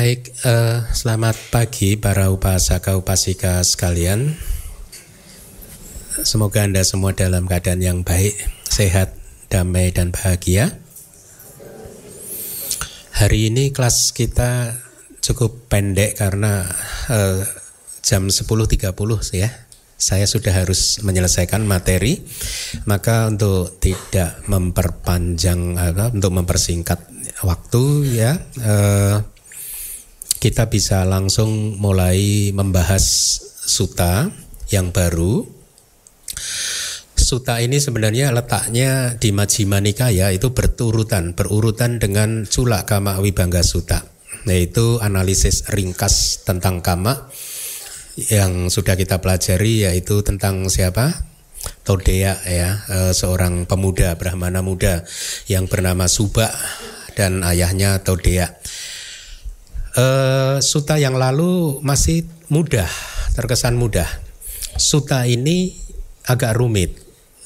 Baik, uh, selamat pagi para upasaka upasika sekalian. Semoga Anda semua dalam keadaan yang baik, sehat, damai dan bahagia. Hari ini kelas kita cukup pendek karena uh, jam 10.30 ya. Saya sudah harus menyelesaikan materi, maka untuk tidak memperpanjang, untuk mempersingkat waktu ya, uh, kita bisa langsung mulai membahas suta yang baru. Suta ini sebenarnya letaknya di Majjhima Nikaya itu berturutan, berurutan dengan Cula Kama Wibangga Suta, yaitu analisis ringkas tentang kama yang sudah kita pelajari yaitu tentang siapa? Todea ya, eh, seorang pemuda Brahmana muda yang bernama Suba dan ayahnya Todea. Uh, suta yang lalu masih mudah, terkesan mudah. Suta ini agak rumit,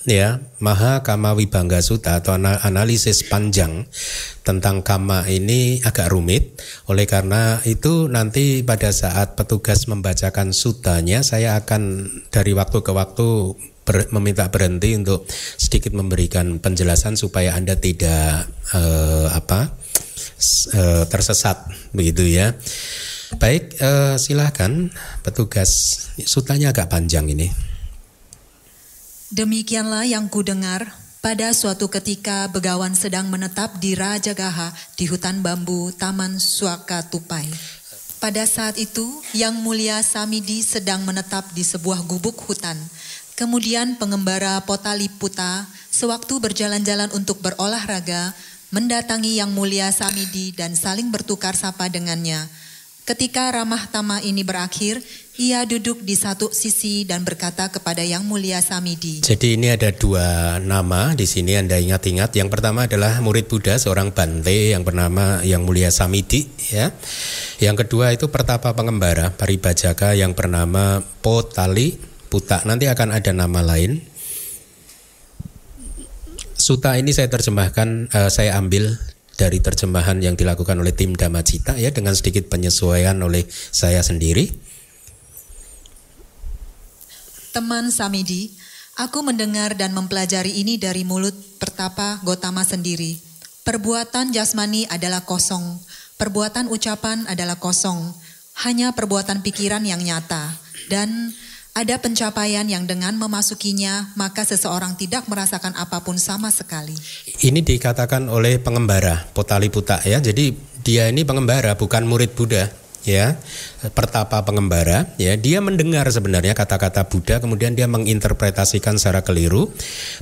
ya. Maha Kama Wibangga Suta atau analisis panjang tentang kama ini agak rumit. Oleh karena itu nanti pada saat petugas membacakan sutanya, saya akan dari waktu ke waktu ber, meminta berhenti untuk sedikit memberikan penjelasan supaya anda tidak uh, apa uh, tersesat begitu ya. Baik, uh, silahkan petugas. Sutanya agak panjang ini. Demikianlah yang ku dengar pada suatu ketika Begawan sedang menetap di Raja Gaha di hutan bambu Taman Suaka Tupai. Pada saat itu, Yang Mulia Samidi sedang menetap di sebuah gubuk hutan. Kemudian pengembara Potaliputa sewaktu berjalan-jalan untuk berolahraga mendatangi Yang Mulia Samidi dan saling bertukar sapa dengannya. Ketika ramah tamah ini berakhir, ia duduk di satu sisi dan berkata kepada Yang Mulia Samidi. Jadi ini ada dua nama di sini Anda ingat-ingat. Yang pertama adalah murid Buddha seorang Bante yang bernama Yang Mulia Samidi ya. Yang kedua itu pertapa pengembara Paribajaka yang bernama Potali Puta. Nanti akan ada nama lain Suta ini saya terjemahkan, uh, saya ambil dari terjemahan yang dilakukan oleh tim Damacita ya dengan sedikit penyesuaian oleh saya sendiri. Teman Samidi, aku mendengar dan mempelajari ini dari mulut pertapa Gotama sendiri. Perbuatan jasmani adalah kosong, perbuatan ucapan adalah kosong, hanya perbuatan pikiran yang nyata dan ada pencapaian yang dengan memasukinya maka seseorang tidak merasakan apa pun sama sekali. Ini dikatakan oleh pengembara Potali Puta ya. Jadi dia ini pengembara bukan murid Buddha ya pertapa pengembara ya. Dia mendengar sebenarnya kata-kata Buddha kemudian dia menginterpretasikan secara keliru.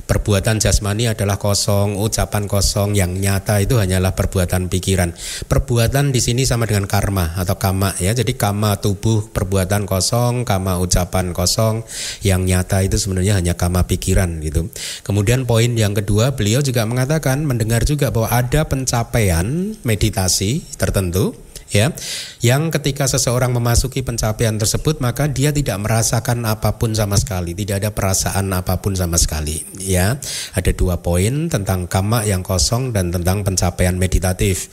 Perbuatan jasmani adalah kosong ucapan kosong yang nyata itu hanyalah perbuatan pikiran. Perbuatan di sini sama dengan karma atau kama ya. Jadi kama tubuh perbuatan kosong kama ucapan kosong yang nyata itu sebenarnya hanya kama pikiran gitu. Kemudian poin yang kedua beliau juga mengatakan mendengar juga bahwa ada pencapaian meditasi tertentu ya yang ketika seseorang memasuki pencapaian tersebut maka dia tidak merasakan apa pun sama sekali tidak ada perasaan apa pun sama sekali ya ada dua poin tentang kama yang kosong dan tentang pencapaian meditatif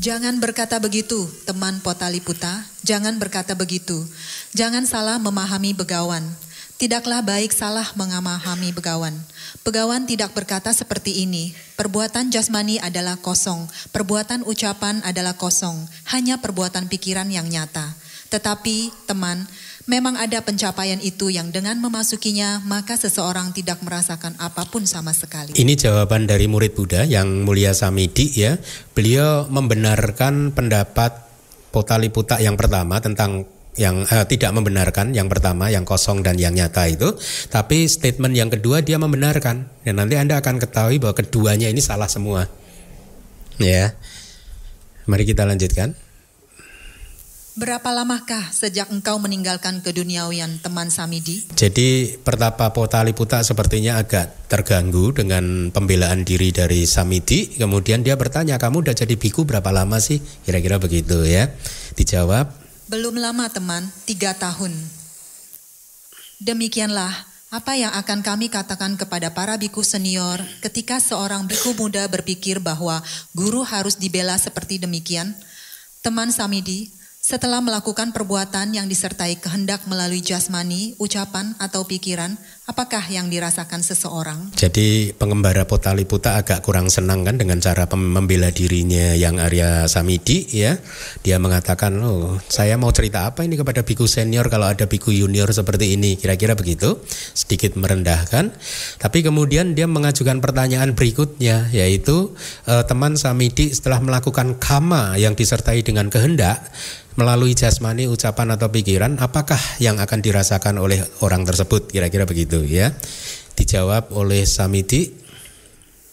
Jangan berkata begitu, teman Potaliputa. Jangan berkata begitu. Jangan salah memahami begawan. Tidaklah baik salah mengamahami begawan. Begawan tidak berkata seperti ini, perbuatan jasmani adalah kosong, perbuatan ucapan adalah kosong, hanya perbuatan pikiran yang nyata. Tetapi, teman, memang ada pencapaian itu yang dengan memasukinya, maka seseorang tidak merasakan apa pun sama sekali. Ini jawaban dari murid Buddha yang mulia Samidi ya. Beliau membenarkan pendapat Potaliputa yang pertama tentang yang uh, tidak membenarkan yang pertama yang kosong dan yang nyata itu tapi statement yang kedua dia membenarkan dan nanti Anda akan ketahui bahwa keduanya ini salah semua ya mari kita lanjutkan Berapa lamakah sejak engkau meninggalkan keduniawian teman Samidi? Jadi pertapa Potaliputa sepertinya agak terganggu dengan pembelaan diri dari Samidi. Kemudian dia bertanya, kamu udah jadi biku berapa lama sih? Kira-kira begitu ya. Dijawab, Belum lama teman, tiga tahun. Demikianlah, Apa yang akan kami katakan kepada para biku senior ketika seorang biku muda berpikir bahwa guru harus dibela seperti demikian? Teman Samidi, setelah melakukan perbuatan yang disertai kehendak melalui jasmani, ucapan, atau pikiran, apakah yang dirasakan seseorang? Jadi pengembara Potaliputa agak kurang senang kan dengan cara membela dirinya yang Arya Samidi ya. Dia mengatakan, oh saya mau cerita apa ini kepada biku senior kalau ada biku junior seperti ini. Kira-kira begitu, sedikit merendahkan. Tapi kemudian dia mengajukan pertanyaan berikutnya, yaitu eh, teman Samidi setelah melakukan kama yang disertai dengan kehendak, melalui jasmani, ucapan atau pikiran, apakah yang akan dirasakan oleh orang tersebut? Kira-kira begitu ya. Dijawab oleh Samiti.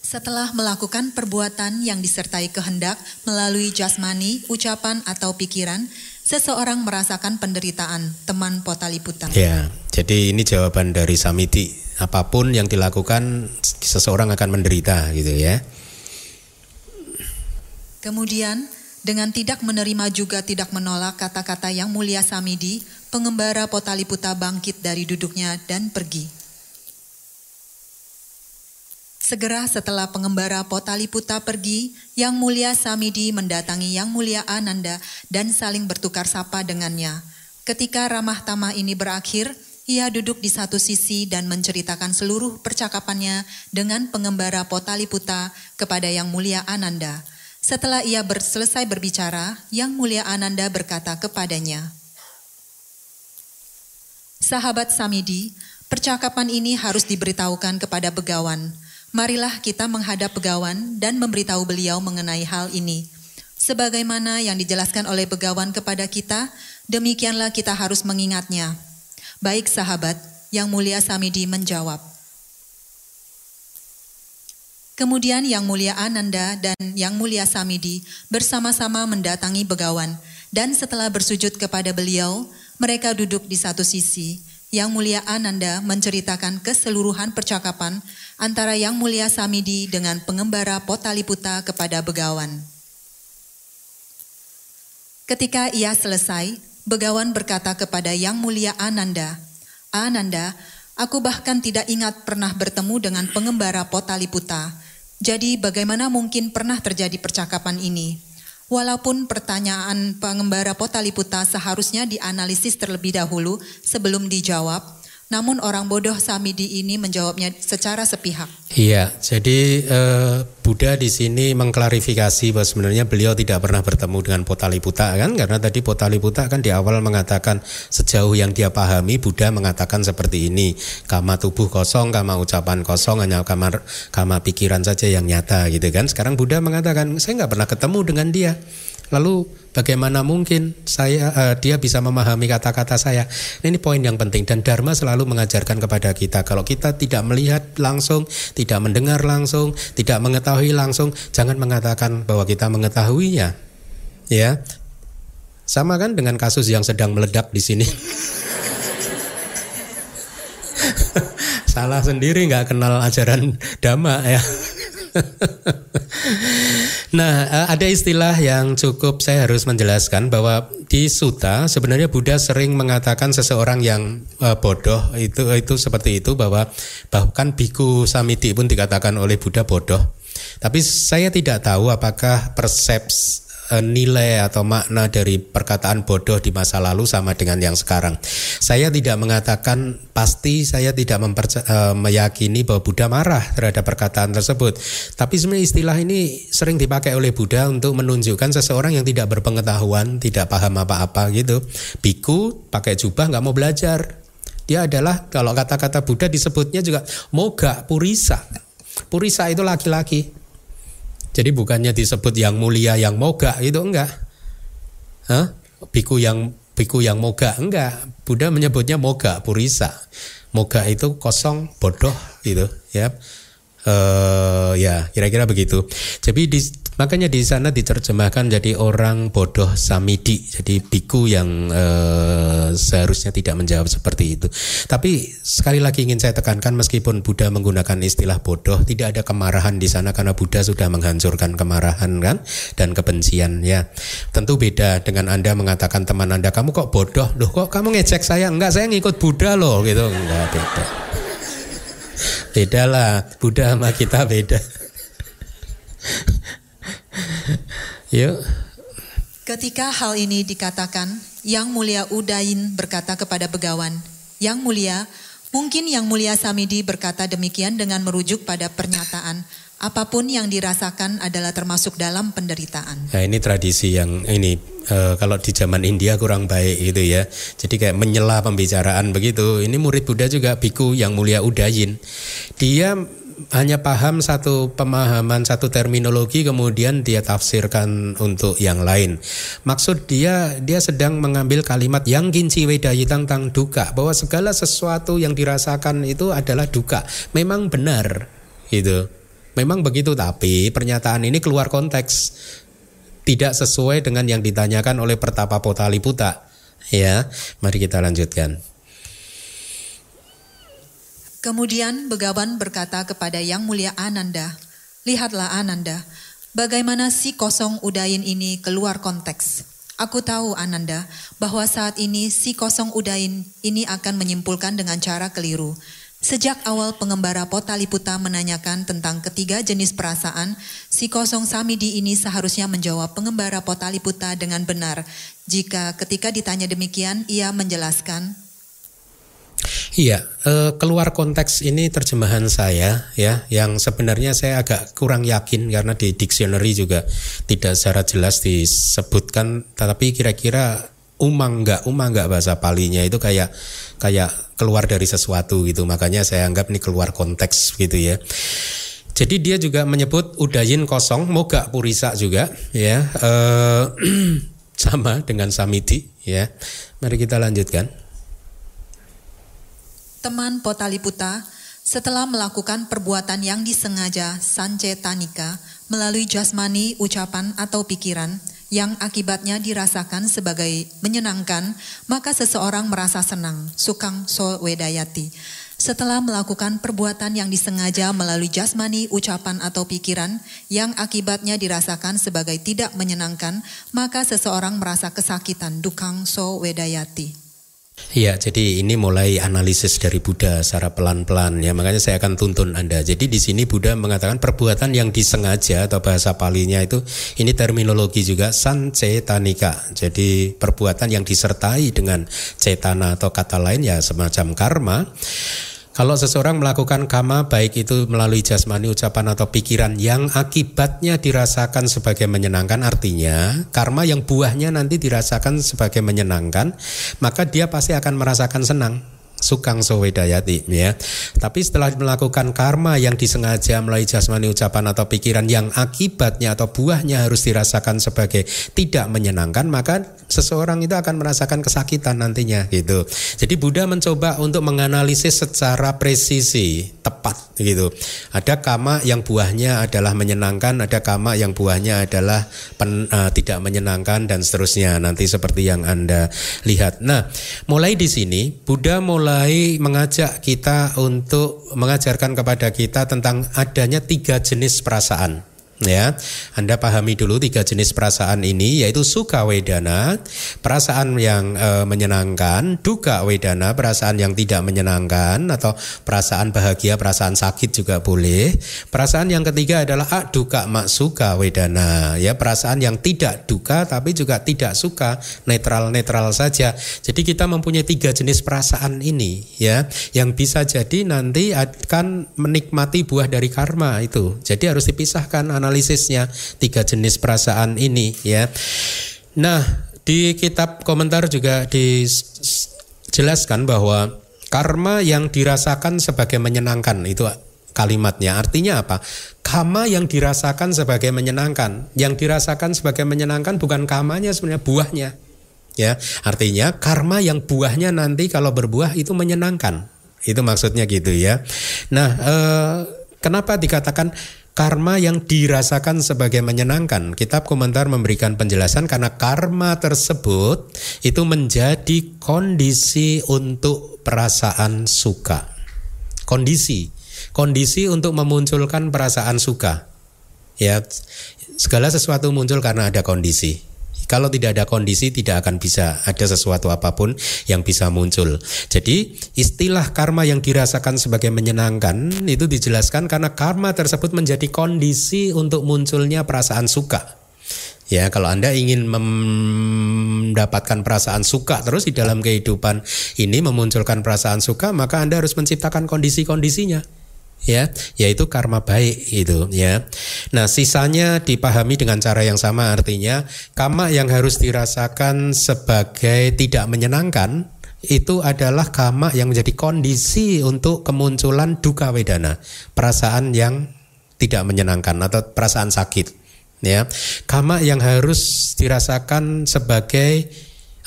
Setelah melakukan perbuatan yang disertai kehendak melalui jasmani, ucapan atau pikiran, seseorang merasakan penderitaan, teman Potaliputa. Ya, jadi ini jawaban dari Samiti. Apa pun yang dilakukan, seseorang akan menderita gitu ya. Kemudian dengan tidak menerima juga tidak menolak kata-kata yang mulia Samidi, pengembara Potaliputa bangkit dari duduknya dan pergi. Segera setelah pengembara Potaliputa pergi, Yang Mulia Samidi mendatangi Yang Mulia Ananda dan saling bertukar sapa dengannya. Ketika ramah tamah ini berakhir, ia duduk di satu sisi dan menceritakan seluruh percakapannya dengan pengembara Potaliputa kepada Yang Mulia Ananda. Setelah ia selesai berbicara, Yang Mulia Ananda berkata kepadanya, Sahabat Samidi, percakapan ini harus diberitahukan kepada begawan. Marilah kita menghadap begawan dan memberitahu beliau mengenai hal ini. Sebagaimana yang dijelaskan oleh begawan kepada kita, demikianlah kita harus mengingatnya. Baik sahabat, Yang Mulia Samidi menjawab. Kemudian Yang Mulia Ananda dan Yang Mulia Samidi bersama-sama mendatangi begawan dan setelah bersujud kepada beliau, mereka duduk di satu sisi. Yang Mulia Ananda menceritakan keseluruhan percakapan antara Yang Mulia Samidi dengan pengembara Potaliputa kepada begawan. Ketika ia selesai, begawan berkata kepada Yang Mulia Ananda, Ananda, aku bahkan tidak ingat pernah bertemu dengan pengembara Potaliputa. Jadi bagaimana mungkin pernah terjadi percakapan ini? Walaupun pertanyaan pengembara Potaliputa seharusnya dianalisis terlebih dahulu sebelum dijawab, namun orang bodoh Samidi ini menjawabnya secara sepihak. Iya, jadi eh, Buddha di sini mengklarifikasi bahwa sebenarnya beliau tidak pernah bertemu dengan Potaliputa kan karena tadi Potaliputa kan di awal mengatakan sejauh yang dia pahami Buddha mengatakan seperti ini, kama tubuh kosong, kama ucapan kosong, hanya kama kama pikiran saja yang nyata gitu kan. Sekarang Buddha mengatakan saya nggak pernah ketemu dengan dia. Lalu bagaimana mungkin saya uh, dia bisa memahami kata-kata saya? Ini poin yang penting dan Dharma selalu mengajarkan kepada kita kalau kita tidak melihat langsung, tidak mendengar langsung, tidak mengetahui langsung, jangan mengatakan bahwa kita mengetahuinya. Ya. Sama kan dengan kasus yang sedang meledak di sini. Salah sendiri nggak kenal ajaran dhamma ya. nah, eh, ada istilah yang cukup saya harus menjelaskan bahwa di Suta sebenarnya Buddha sering mengatakan seseorang yang uh, bodoh itu itu seperti itu bahwa bahkan biku samiti pun dikatakan oleh Buddha bodoh. Tapi saya tidak tahu apakah persepsi Eh, nilai atau makna dari perkataan bodoh di masa lalu sama dengan yang sekarang. Saya tidak mengatakan pasti saya tidak uh, meyakini bahwa Buddha marah terhadap perkataan tersebut. Tapi sebenarnya istilah ini sering dipakai oleh Buddha untuk menunjukkan seseorang yang tidak berpengetahuan, tidak paham apa-apa gitu. Biku pakai jubah nggak mau belajar. Dia adalah kalau kata-kata Buddha disebutnya juga moga purisa. Purisa itu laki-laki. Jadi bukannya disebut yang mulia yang moga itu enggak. Hah? Biku yang biku yang moga enggak. Buddha menyebutnya moga purisa. Moga itu kosong bodoh gitu ya. Uh, ya kira-kira begitu. Jadi di Makanya di sana diterjemahkan jadi orang bodoh samidi, jadi biku yang eh, seharusnya tidak menjawab seperti itu. Tapi sekali lagi ingin saya tekankan meskipun Buddha menggunakan istilah bodoh, tidak ada kemarahan di sana karena Buddha sudah menghancurkan kemarahan kan dan kebencian ya. Tentu beda dengan Anda mengatakan teman Anda kamu kok bodoh, loh kok kamu ngecek saya? Enggak, saya ngikut Buddha loh gitu. Enggak beda. beda lah, Buddha sama kita beda. Yuk. Ketika hal ini dikatakan, Yang Mulia Udain berkata kepada begawan, Yang Mulia, mungkin Yang Mulia Samidi berkata demikian dengan merujuk pada pernyataan, apa pun yang dirasakan adalah termasuk dalam penderitaan. Nah ini tradisi yang ini e, kalau di zaman India kurang baik gitu ya. Jadi kayak menyela pembicaraan begitu. Ini murid Buddha juga biku yang mulia Udayin. Dia hanya paham satu pemahaman satu terminologi kemudian dia tafsirkan untuk yang lain. Maksud dia dia sedang mengambil kalimat yang kinci wedayi tentang duka bahwa segala sesuatu yang dirasakan itu adalah duka. Memang benar gitu. Memang begitu tapi pernyataan ini keluar konteks tidak sesuai dengan yang ditanyakan oleh Pertapa Potaliputa. Ya, mari kita lanjutkan. Kemudian Begawan berkata kepada Yang Mulia Ananda, Lihatlah Ananda, bagaimana si kosong udain ini keluar konteks. Aku tahu Ananda bahwa saat ini si kosong udain ini akan menyimpulkan dengan cara keliru. Sejak awal pengembara Potaliputa menanyakan tentang ketiga jenis perasaan, si kosong Samidi ini seharusnya menjawab pengembara Potaliputa dengan benar. Jika ketika ditanya demikian, ia menjelaskan, Iya, eh, keluar konteks ini terjemahan saya ya, yang sebenarnya saya agak kurang yakin karena di dictionary juga tidak secara jelas disebutkan, tetapi kira-kira umang nggak umang nggak bahasa palinya itu kayak kayak keluar dari sesuatu gitu. Makanya saya anggap ini keluar konteks gitu ya. Jadi dia juga menyebut udayin kosong moga purisa juga ya eh, sama dengan samiti ya. Mari kita lanjutkan teman Potaliputa setelah melakukan perbuatan yang disengaja sance tanika melalui jasmani ucapan atau pikiran yang akibatnya dirasakan sebagai menyenangkan, maka seseorang merasa senang, sukang so wedayati. Setelah melakukan perbuatan yang disengaja melalui jasmani, ucapan atau pikiran yang akibatnya dirasakan sebagai tidak menyenangkan, maka seseorang merasa kesakitan, dukang so wedayati. Iya, jadi ini mulai analisis dari Buddha secara pelan-pelan ya. Makanya saya akan tuntun Anda. Jadi di sini Buddha mengatakan perbuatan yang disengaja atau bahasa palinya itu ini terminologi juga sancetanika. Jadi perbuatan yang disertai dengan cetana atau kata lain ya semacam karma. Kalau seseorang melakukan kama baik itu melalui jasmani, ucapan atau pikiran yang akibatnya dirasakan sebagai menyenangkan artinya karma yang buahnya nanti dirasakan sebagai menyenangkan maka dia pasti akan merasakan senang sukang sowedayati ya. Tapi setelah melakukan karma yang disengaja melalui jasmani ucapan atau pikiran yang akibatnya atau buahnya harus dirasakan sebagai tidak menyenangkan, maka seseorang itu akan merasakan kesakitan nantinya gitu. Jadi Buddha mencoba untuk menganalisis secara presisi, tepat gitu. Ada kama yang buahnya adalah menyenangkan, ada kama yang buahnya adalah pen, uh, tidak menyenangkan dan seterusnya. Nanti seperti yang Anda lihat. Nah, mulai di sini Buddha mulai mulai mengajak kita untuk mengajarkan kepada kita tentang adanya tiga jenis perasaan ya Anda pahami dulu tiga jenis perasaan ini yaitu suka wedana perasaan yang e, menyenangkan duka wedana perasaan yang tidak menyenangkan atau perasaan bahagia perasaan sakit juga boleh. Perasaan yang ketiga adalah ah, duka mak suka wedana. Ya perasaan yang tidak duka tapi juga tidak suka netral netral saja. Jadi kita mempunyai tiga jenis perasaan ini ya yang bisa jadi nanti akan menikmati buah dari karma itu. Jadi harus dipisahkan anak analisisnya tiga jenis perasaan ini ya. Nah, di kitab komentar juga dijelaskan bahwa karma yang dirasakan sebagai menyenangkan itu kalimatnya. Artinya apa? Kama yang dirasakan sebagai menyenangkan. Yang dirasakan sebagai menyenangkan bukan kamanya sebenarnya buahnya. Ya, artinya karma yang buahnya nanti kalau berbuah itu menyenangkan. Itu maksudnya gitu ya. Nah, eh, kenapa dikatakan karma yang dirasakan sebagai menyenangkan. Kitab komentar memberikan penjelasan karena karma tersebut itu menjadi kondisi untuk perasaan suka. Kondisi, kondisi untuk memunculkan perasaan suka. Ya, segala sesuatu muncul karena ada kondisi. Kalau tidak ada kondisi tidak akan bisa ada sesuatu apa pun yang bisa muncul. Jadi istilah karma yang dirasakan sebagai menyenangkan itu dijelaskan karena karma tersebut menjadi kondisi untuk munculnya perasaan suka. Ya, kalau Anda ingin mendapatkan perasaan suka terus di dalam kehidupan ini memunculkan perasaan suka, maka Anda harus menciptakan kondisi-kondisinya. Ya, yaitu karma baik itu ya. Nah, sisanya dipahami dengan cara yang sama artinya karma yang harus dirasakan sebagai tidak menyenangkan itu adalah karma yang menjadi kondisi untuk kemunculan duka wedana, perasaan yang tidak menyenangkan atau perasaan sakit ya kama yang harus dirasakan sebagai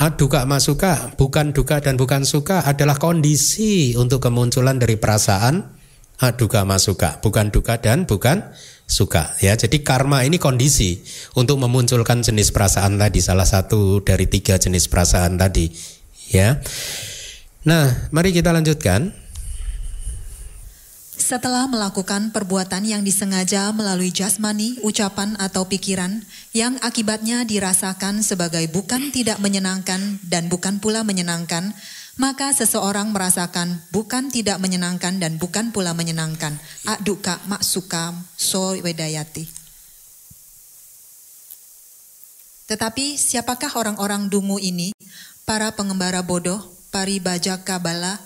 ah, duka masuka bukan duka dan bukan suka adalah kondisi untuk kemunculan dari perasaan duka masuka bukan duka dan bukan suka. Ya jadi karma ini kondisi untuk memunculkan jenis perasaan tadi salah satu dari tiga jenis perasaan tadi. Ya. Nah mari kita lanjutkan. Setelah melakukan perbuatan yang disengaja melalui jasmani, ucapan, atau pikiran, yang akibatnya dirasakan sebagai bukan tidak menyenangkan dan bukan pula menyenangkan, maka seseorang merasakan bukan tidak menyenangkan dan bukan pula menyenangkan. Aduka maksuka so wedayati. Tetapi siapakah orang-orang dungu ini? Para pengembara bodoh, pari bajak kabala,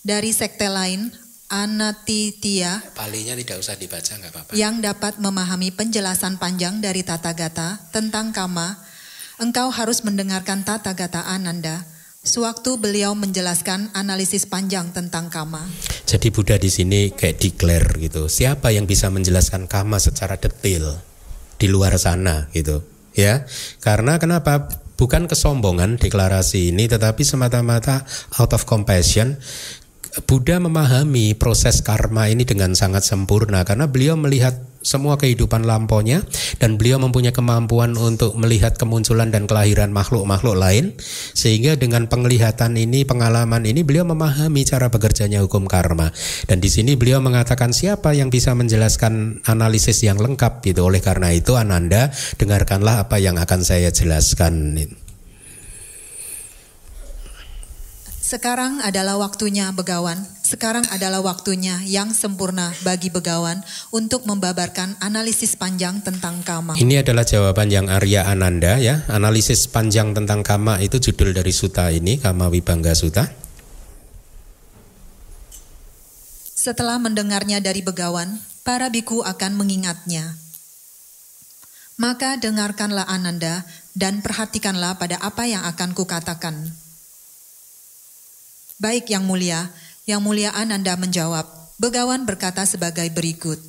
dari sekte lain Anatitia Palinya tidak usah dibaca nggak apa-apa. Yang dapat memahami penjelasan panjang dari tata gata tentang kama, engkau harus mendengarkan tata gata Ananda. Sewaktu beliau menjelaskan analisis panjang tentang kama. Jadi Buddha di sini kayak declare gitu. Siapa yang bisa menjelaskan kama secara detail di luar sana gitu. Ya, karena kenapa? Bukan kesombongan deklarasi ini, tetapi semata-mata out of compassion Buddha memahami proses karma ini dengan sangat sempurna karena beliau melihat semua kehidupan lampaunya dan beliau mempunyai kemampuan untuk melihat kemunculan dan kelahiran makhluk-makhluk lain. Sehingga dengan penglihatan ini pengalaman ini beliau memahami cara bekerjanya hukum karma. Dan di sini beliau mengatakan siapa yang bisa menjelaskan analisis yang lengkap gitu? Oleh karena itu Ananda dengarkanlah apa yang akan saya jelaskan Sekarang adalah waktunya begawan. Sekarang adalah waktunya yang sempurna bagi begawan untuk membabarkan analisis panjang tentang kama. Ini adalah jawaban yang Arya Ananda ya. Analisis panjang tentang kama itu judul dari suta ini, Kama Wibangga Suta. Setelah mendengarnya dari begawan, para biku akan mengingatnya. Maka dengarkanlah Ananda dan perhatikanlah pada apa yang akan kukatakan. Baik yang mulia, yang mulia Ananda menjawab. Begawan berkata sebagai berikut.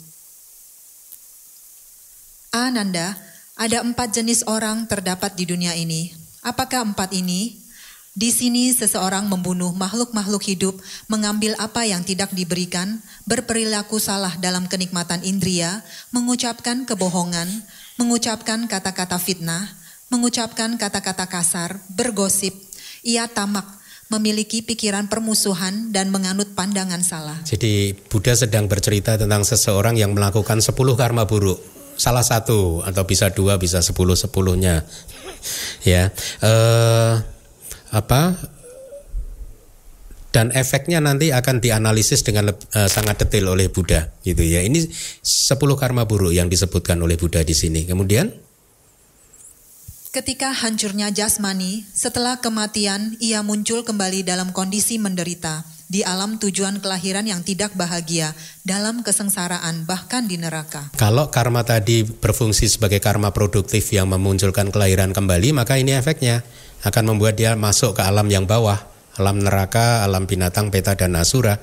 Ananda, ada empat jenis orang terdapat di dunia ini. Apakah empat ini? Di sini seseorang membunuh makhluk-makhluk hidup, mengambil apa yang tidak diberikan, berperilaku salah dalam kenikmatan indria, mengucapkan kebohongan, mengucapkan kata-kata fitnah, mengucapkan kata-kata kasar, bergosip, ia tamak, memiliki pikiran permusuhan dan menganut pandangan salah. Jadi Buddha sedang bercerita tentang seseorang yang melakukan 10 karma buruk. Salah satu atau bisa dua, bisa sepuluh sepuluhnya. Ya, eh, apa? Dan efeknya nanti akan dianalisis dengan uh, sangat detail oleh Buddha, gitu ya. Ini 10 karma buruk yang disebutkan oleh Buddha di sini. Kemudian Ketika hancurnya jasmani, setelah kematian ia muncul kembali dalam kondisi menderita di alam tujuan kelahiran yang tidak bahagia, dalam kesengsaraan, bahkan di neraka. Kalau karma tadi berfungsi sebagai karma produktif yang memunculkan kelahiran kembali, maka ini efeknya akan membuat dia masuk ke alam yang bawah, alam neraka, alam binatang, peta, dan asura.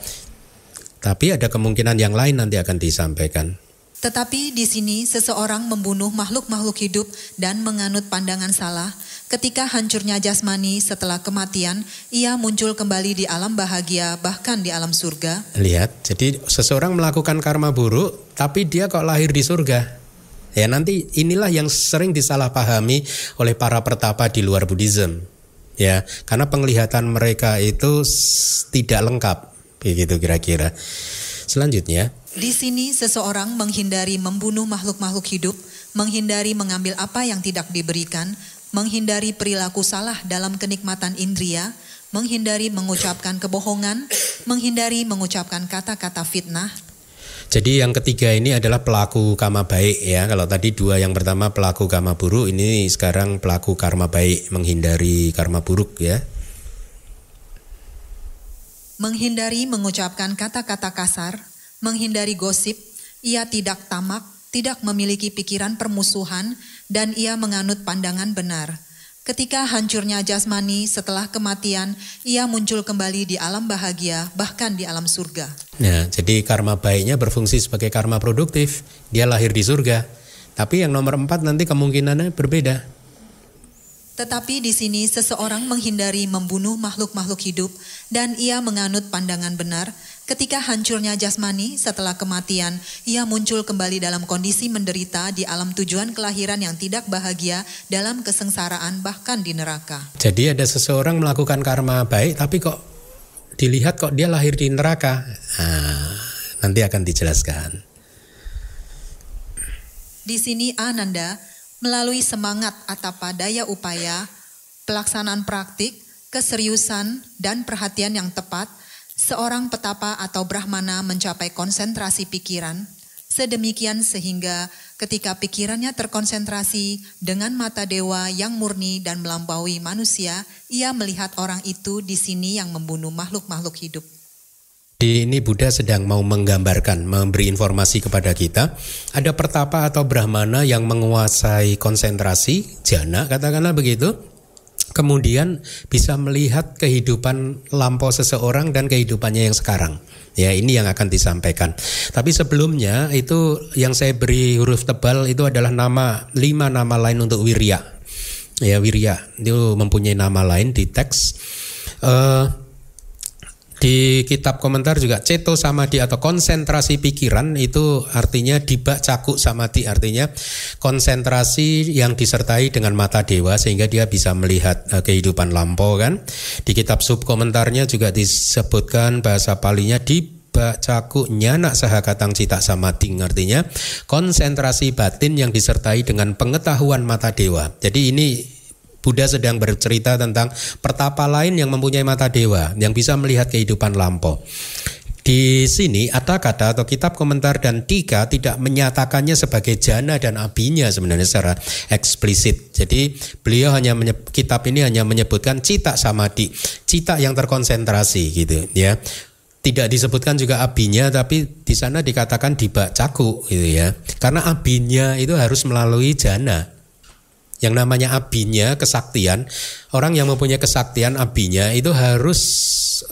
Tapi ada kemungkinan yang lain nanti akan disampaikan. Tetapi di sini seseorang membunuh makhluk-makhluk hidup dan menganut pandangan salah. Ketika hancurnya jasmani setelah kematian, ia muncul kembali di alam bahagia, bahkan di alam surga. Lihat, jadi seseorang melakukan karma buruk, tapi dia kok lahir di surga. Ya nanti inilah yang sering disalahpahami oleh para pertapa di luar Buddhism. Ya, karena penglihatan mereka itu tidak lengkap, begitu kira-kira. Selanjutnya, di sini seseorang menghindari membunuh makhluk-makhluk hidup, menghindari mengambil apa yang tidak diberikan, menghindari perilaku salah dalam kenikmatan indria, menghindari mengucapkan kebohongan, menghindari mengucapkan kata-kata fitnah. Jadi yang ketiga ini adalah pelaku karma baik ya. Kalau tadi dua yang pertama pelaku karma buruk, ini sekarang pelaku karma baik, menghindari karma buruk ya. Menghindari mengucapkan kata-kata kasar, menghindari gosip, ia tidak tamak, tidak memiliki pikiran permusuhan, dan ia menganut pandangan benar. Ketika hancurnya jasmani setelah kematian, ia muncul kembali di alam bahagia, bahkan di alam surga. Nah, jadi karma baiknya berfungsi sebagai karma produktif. Dia lahir di surga. Tapi yang nomor empat nanti kemungkinannya berbeda. Tetapi di sini seseorang menghindari membunuh makhluk-makhluk hidup dan ia menganut pandangan benar. Ketika hancurnya jasmani setelah kematian, ia muncul kembali dalam kondisi menderita di alam tujuan kelahiran yang tidak bahagia dalam kesengsaraan bahkan di neraka. Jadi ada seseorang melakukan karma baik tapi kok dilihat kok dia lahir di neraka. Nah, nanti akan dijelaskan. Di sini Ananda melalui semangat atapa daya upaya, pelaksanaan praktik, keseriusan, dan perhatian yang tepat, seorang petapa atau brahmana mencapai konsentrasi pikiran, sedemikian sehingga ketika pikirannya terkonsentrasi dengan mata dewa yang murni dan melampaui manusia, ia melihat orang itu di sini yang membunuh makhluk-makhluk hidup. Di ini Buddha sedang mau menggambarkan, memberi informasi kepada kita. Ada pertapa atau brahmana yang menguasai konsentrasi, jana katakanlah begitu. Kemudian bisa melihat kehidupan lampau seseorang dan kehidupannya yang sekarang. Ya ini yang akan disampaikan. Tapi sebelumnya itu yang saya beri huruf tebal itu adalah nama lima nama lain untuk wirya. Ya wirya itu mempunyai nama lain di teks. Uh, di kitab komentar juga ceto samadhi atau konsentrasi pikiran itu artinya dibak cakuk samadhi artinya konsentrasi yang disertai dengan mata dewa sehingga dia bisa melihat uh, kehidupan lampau kan. Di kitab sub komentarnya juga disebutkan bahasa palinya di caku nyana sahakatang cita samadhi artinya konsentrasi batin yang disertai dengan pengetahuan mata dewa. Jadi ini Buddha sedang bercerita tentang pertapa lain yang mempunyai mata dewa yang bisa melihat kehidupan lampau. Di sini ada kata atau kitab komentar dan tiga tidak menyatakannya sebagai jana dan abinya sebenarnya secara eksplisit. Jadi beliau hanya kitab ini hanya menyebutkan cita samadhi, cita yang terkonsentrasi gitu ya. Tidak disebutkan juga abinya tapi di sana dikatakan dibak caku gitu ya. Karena abinya itu harus melalui jana yang namanya abinya kesaktian orang yang mempunyai kesaktian abinya itu harus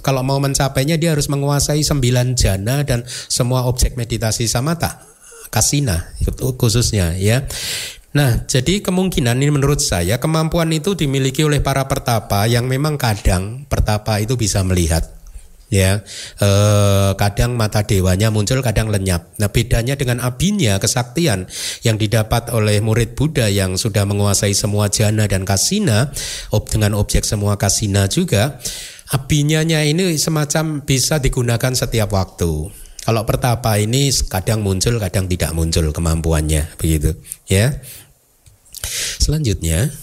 kalau mau mencapainya dia harus menguasai sembilan jana dan semua objek meditasi samata kasina khususnya ya. Nah, jadi kemungkinan ini menurut saya kemampuan itu dimiliki oleh para pertapa yang memang kadang pertapa itu bisa melihat ya eh, kadang mata dewanya muncul kadang lenyap. Nah bedanya dengan abinya kesaktian yang didapat oleh murid Buddha yang sudah menguasai semua jana dan kasina ob dengan objek semua kasina juga abinyanya ini semacam bisa digunakan setiap waktu. Kalau pertapa ini kadang muncul kadang tidak muncul kemampuannya begitu. Ya. Selanjutnya.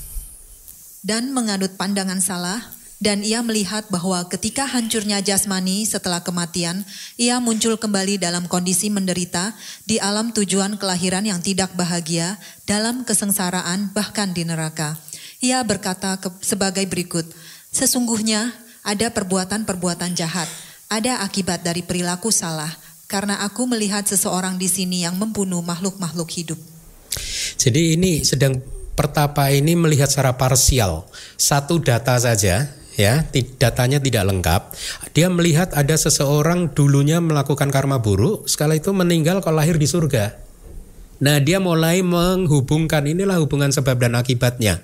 Dan menganut pandangan salah dan ia melihat bahwa ketika hancurnya jasmani setelah kematian, ia muncul kembali dalam kondisi menderita di alam tujuan kelahiran yang tidak bahagia, dalam kesengsaraan, bahkan di neraka. Ia berkata sebagai berikut, Sesungguhnya ada perbuatan-perbuatan jahat, ada akibat dari perilaku salah, karena aku melihat seseorang di sini yang membunuh makhluk-makhluk hidup. Jadi ini sedang pertapa ini melihat secara parsial, satu data saja ya datanya tidak lengkap. Dia melihat ada seseorang dulunya melakukan karma buruk sekali itu meninggal kalau lahir di surga. Nah dia mulai menghubungkan inilah hubungan sebab dan akibatnya.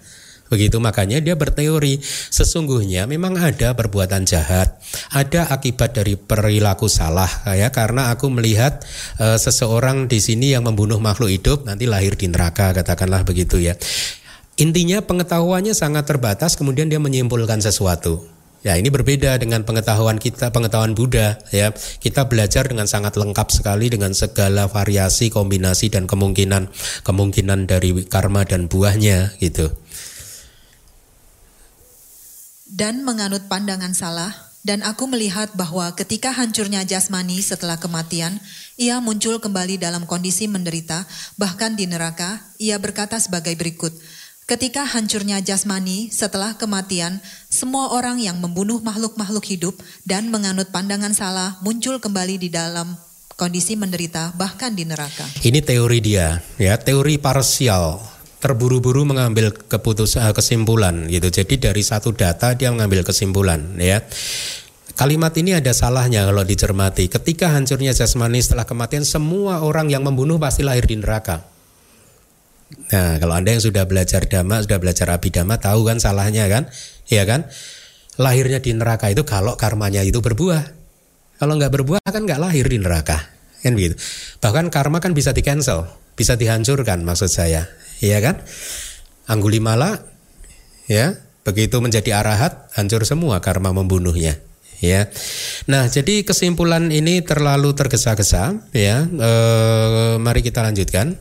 Begitu makanya dia berteori sesungguhnya memang ada perbuatan jahat, ada akibat dari perilaku salah ya karena aku melihat e, seseorang di sini yang membunuh makhluk hidup nanti lahir di neraka katakanlah begitu ya. Intinya pengetahuannya sangat terbatas kemudian dia menyimpulkan sesuatu. Ya, ini berbeda dengan pengetahuan kita, pengetahuan Buddha ya. Kita belajar dengan sangat lengkap sekali dengan segala variasi, kombinasi dan kemungkinan kemungkinan dari karma dan buahnya gitu. dan menganut pandangan salah, dan aku melihat bahwa ketika hancurnya jasmani setelah kematian, ia muncul kembali dalam kondisi menderita, bahkan di neraka, ia berkata sebagai berikut, Ketika hancurnya jasmani setelah kematian, semua orang yang membunuh makhluk-makhluk hidup dan menganut pandangan salah muncul kembali di dalam kondisi menderita bahkan di neraka. Ini teori dia, ya, teori parsial. Terburu-buru mengambil keputusan kesimpulan gitu. Jadi dari satu data dia mengambil kesimpulan, ya. Kalimat ini ada salahnya kalau dicermati. Ketika hancurnya jasmani setelah kematian, semua orang yang membunuh pasti lahir di neraka. Nah, kalau Anda yang sudah belajar dhamma, sudah belajar abidama, tahu kan salahnya kan? Iya kan? Lahirnya di neraka itu kalau karmanya itu berbuah. Kalau nggak berbuah kan nggak lahir di neraka. Kan begitu. Bahkan karma kan bisa di cancel, bisa dihancurkan maksud saya. Iya kan? Anggulimala ya, begitu menjadi arahat, hancur semua karma membunuhnya ya. Nah, jadi kesimpulan ini terlalu tergesa-gesa ya. E, mari kita lanjutkan.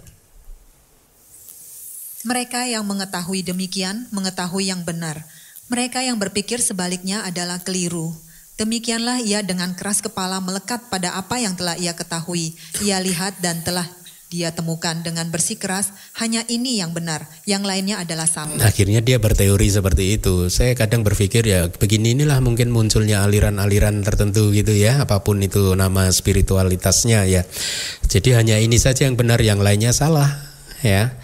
Mereka yang mengetahui demikian mengetahui yang benar. Mereka yang berpikir sebaliknya adalah keliru. Demikianlah ia dengan keras kepala melekat pada apa yang telah ia ketahui, ia lihat dan telah dia temukan dengan bersikeras hanya ini yang benar, yang lainnya adalah salah. Akhirnya dia berteori seperti itu. Saya kadang berpikir ya begini inilah mungkin munculnya aliran-aliran tertentu gitu ya, apa pun itu nama spiritualitasnya ya. Jadi hanya ini saja yang benar, yang lainnya salah ya.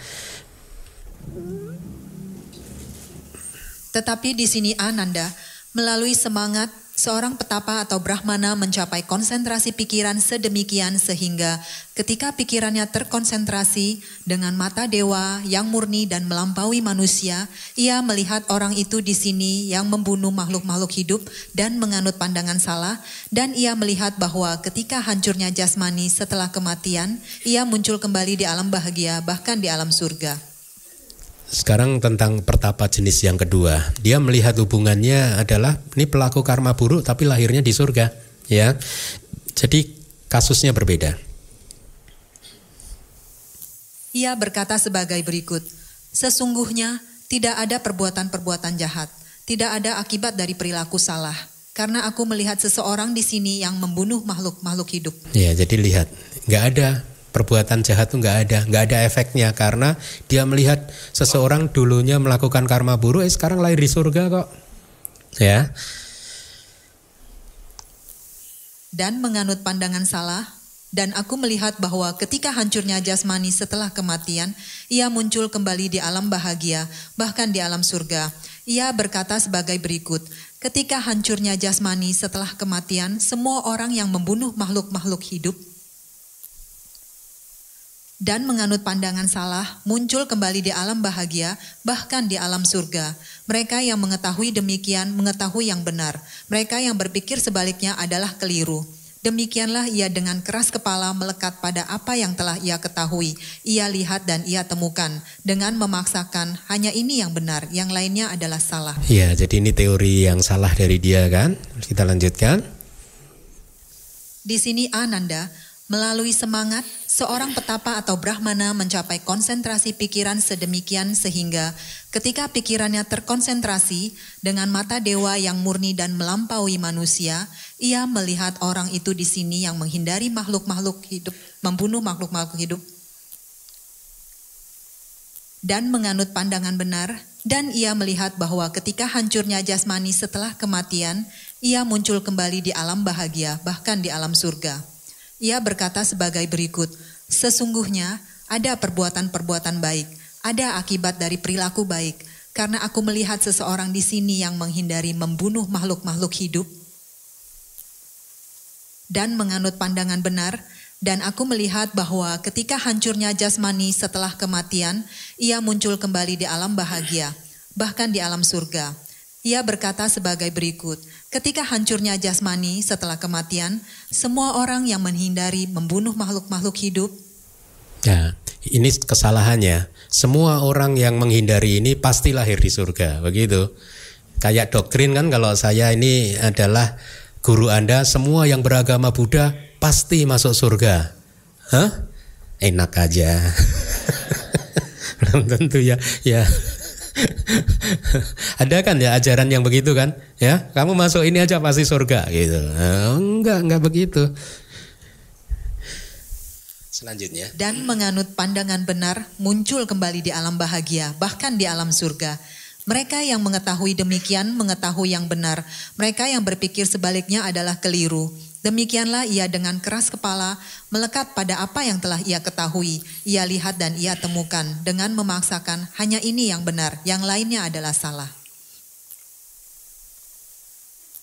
Tetapi di sini Ananda, melalui semangat seorang petapa atau brahmana mencapai konsentrasi pikiran sedemikian sehingga ketika pikirannya terkonsentrasi dengan mata dewa yang murni dan melampaui manusia, ia melihat orang itu di sini yang membunuh makhluk-makhluk hidup dan menganut pandangan salah dan ia melihat bahwa ketika hancurnya jasmani setelah kematian, ia muncul kembali di alam bahagia bahkan di alam surga. Sekarang tentang pertapa jenis yang kedua. Dia melihat hubungannya adalah ini pelaku karma buruk tapi lahirnya di surga, ya. Jadi kasusnya berbeda. Ia berkata sebagai berikut, sesungguhnya tidak ada perbuatan-perbuatan jahat, tidak ada akibat dari perilaku salah, karena aku melihat seseorang di sini yang membunuh makhluk-makhluk hidup. Ya, jadi lihat, nggak ada perbuatan jahat itu nggak ada, nggak ada efeknya karena dia melihat seseorang dulunya melakukan karma buruk, eh sekarang lahir di surga kok, ya. Dan menganut pandangan salah, dan aku melihat bahwa ketika hancurnya jasmani setelah kematian, ia muncul kembali di alam bahagia, bahkan di alam surga. Ia berkata sebagai berikut, ketika hancurnya jasmani setelah kematian, semua orang yang membunuh makhluk-makhluk hidup dan menganut pandangan salah muncul kembali di alam bahagia, bahkan di alam surga. Mereka yang mengetahui demikian mengetahui yang benar. Mereka yang berpikir sebaliknya adalah keliru. Demikianlah ia dengan keras kepala melekat pada apa yang telah ia ketahui, ia lihat dan ia temukan, dengan memaksakan hanya ini yang benar, yang lainnya adalah salah. Ya, jadi ini teori yang salah dari dia kan? Kita lanjutkan. Di sini Ananda Melalui semangat, seorang petapa atau brahmana mencapai konsentrasi pikiran sedemikian sehingga ketika pikirannya terkonsentrasi dengan mata dewa yang murni dan melampaui manusia, ia melihat orang itu di sini yang menghindari makhluk-makhluk hidup, membunuh makhluk-makhluk hidup dan menganut pandangan benar, dan ia melihat bahwa ketika hancurnya jasmani setelah kematian, ia muncul kembali di alam bahagia, bahkan di alam surga. Ia berkata sebagai berikut, Sesungguhnya ada perbuatan-perbuatan baik, ada akibat dari perilaku baik, karena aku melihat seseorang di sini yang menghindari membunuh makhluk-makhluk hidup dan menganut pandangan benar, dan aku melihat bahwa ketika hancurnya jasmani setelah kematian, ia muncul kembali di alam bahagia, bahkan di alam surga. Ia berkata sebagai berikut, ketika hancurnya jasmani setelah kematian, semua orang yang menghindari membunuh makhluk-makhluk hidup. Ya, ini kesalahannya. Semua orang yang menghindari ini pasti lahir di surga, begitu. Kayak doktrin kan kalau saya ini adalah guru Anda, semua yang beragama Buddha pasti masuk surga. Hah? Enak aja. Belum tentu ya. Ya. Ada kan ya ajaran yang begitu kan? Ya, kamu masuk ini aja pasti surga gitu. Nah, enggak, enggak begitu. Selanjutnya. Dan menganut pandangan benar muncul kembali di alam bahagia, bahkan di alam surga. Mereka yang mengetahui demikian mengetahui yang benar. Mereka yang berpikir sebaliknya adalah keliru. Demikianlah ia dengan keras kepala melekat pada apa yang telah ia ketahui, ia lihat dan ia temukan dengan memaksakan hanya ini yang benar, yang lainnya adalah salah.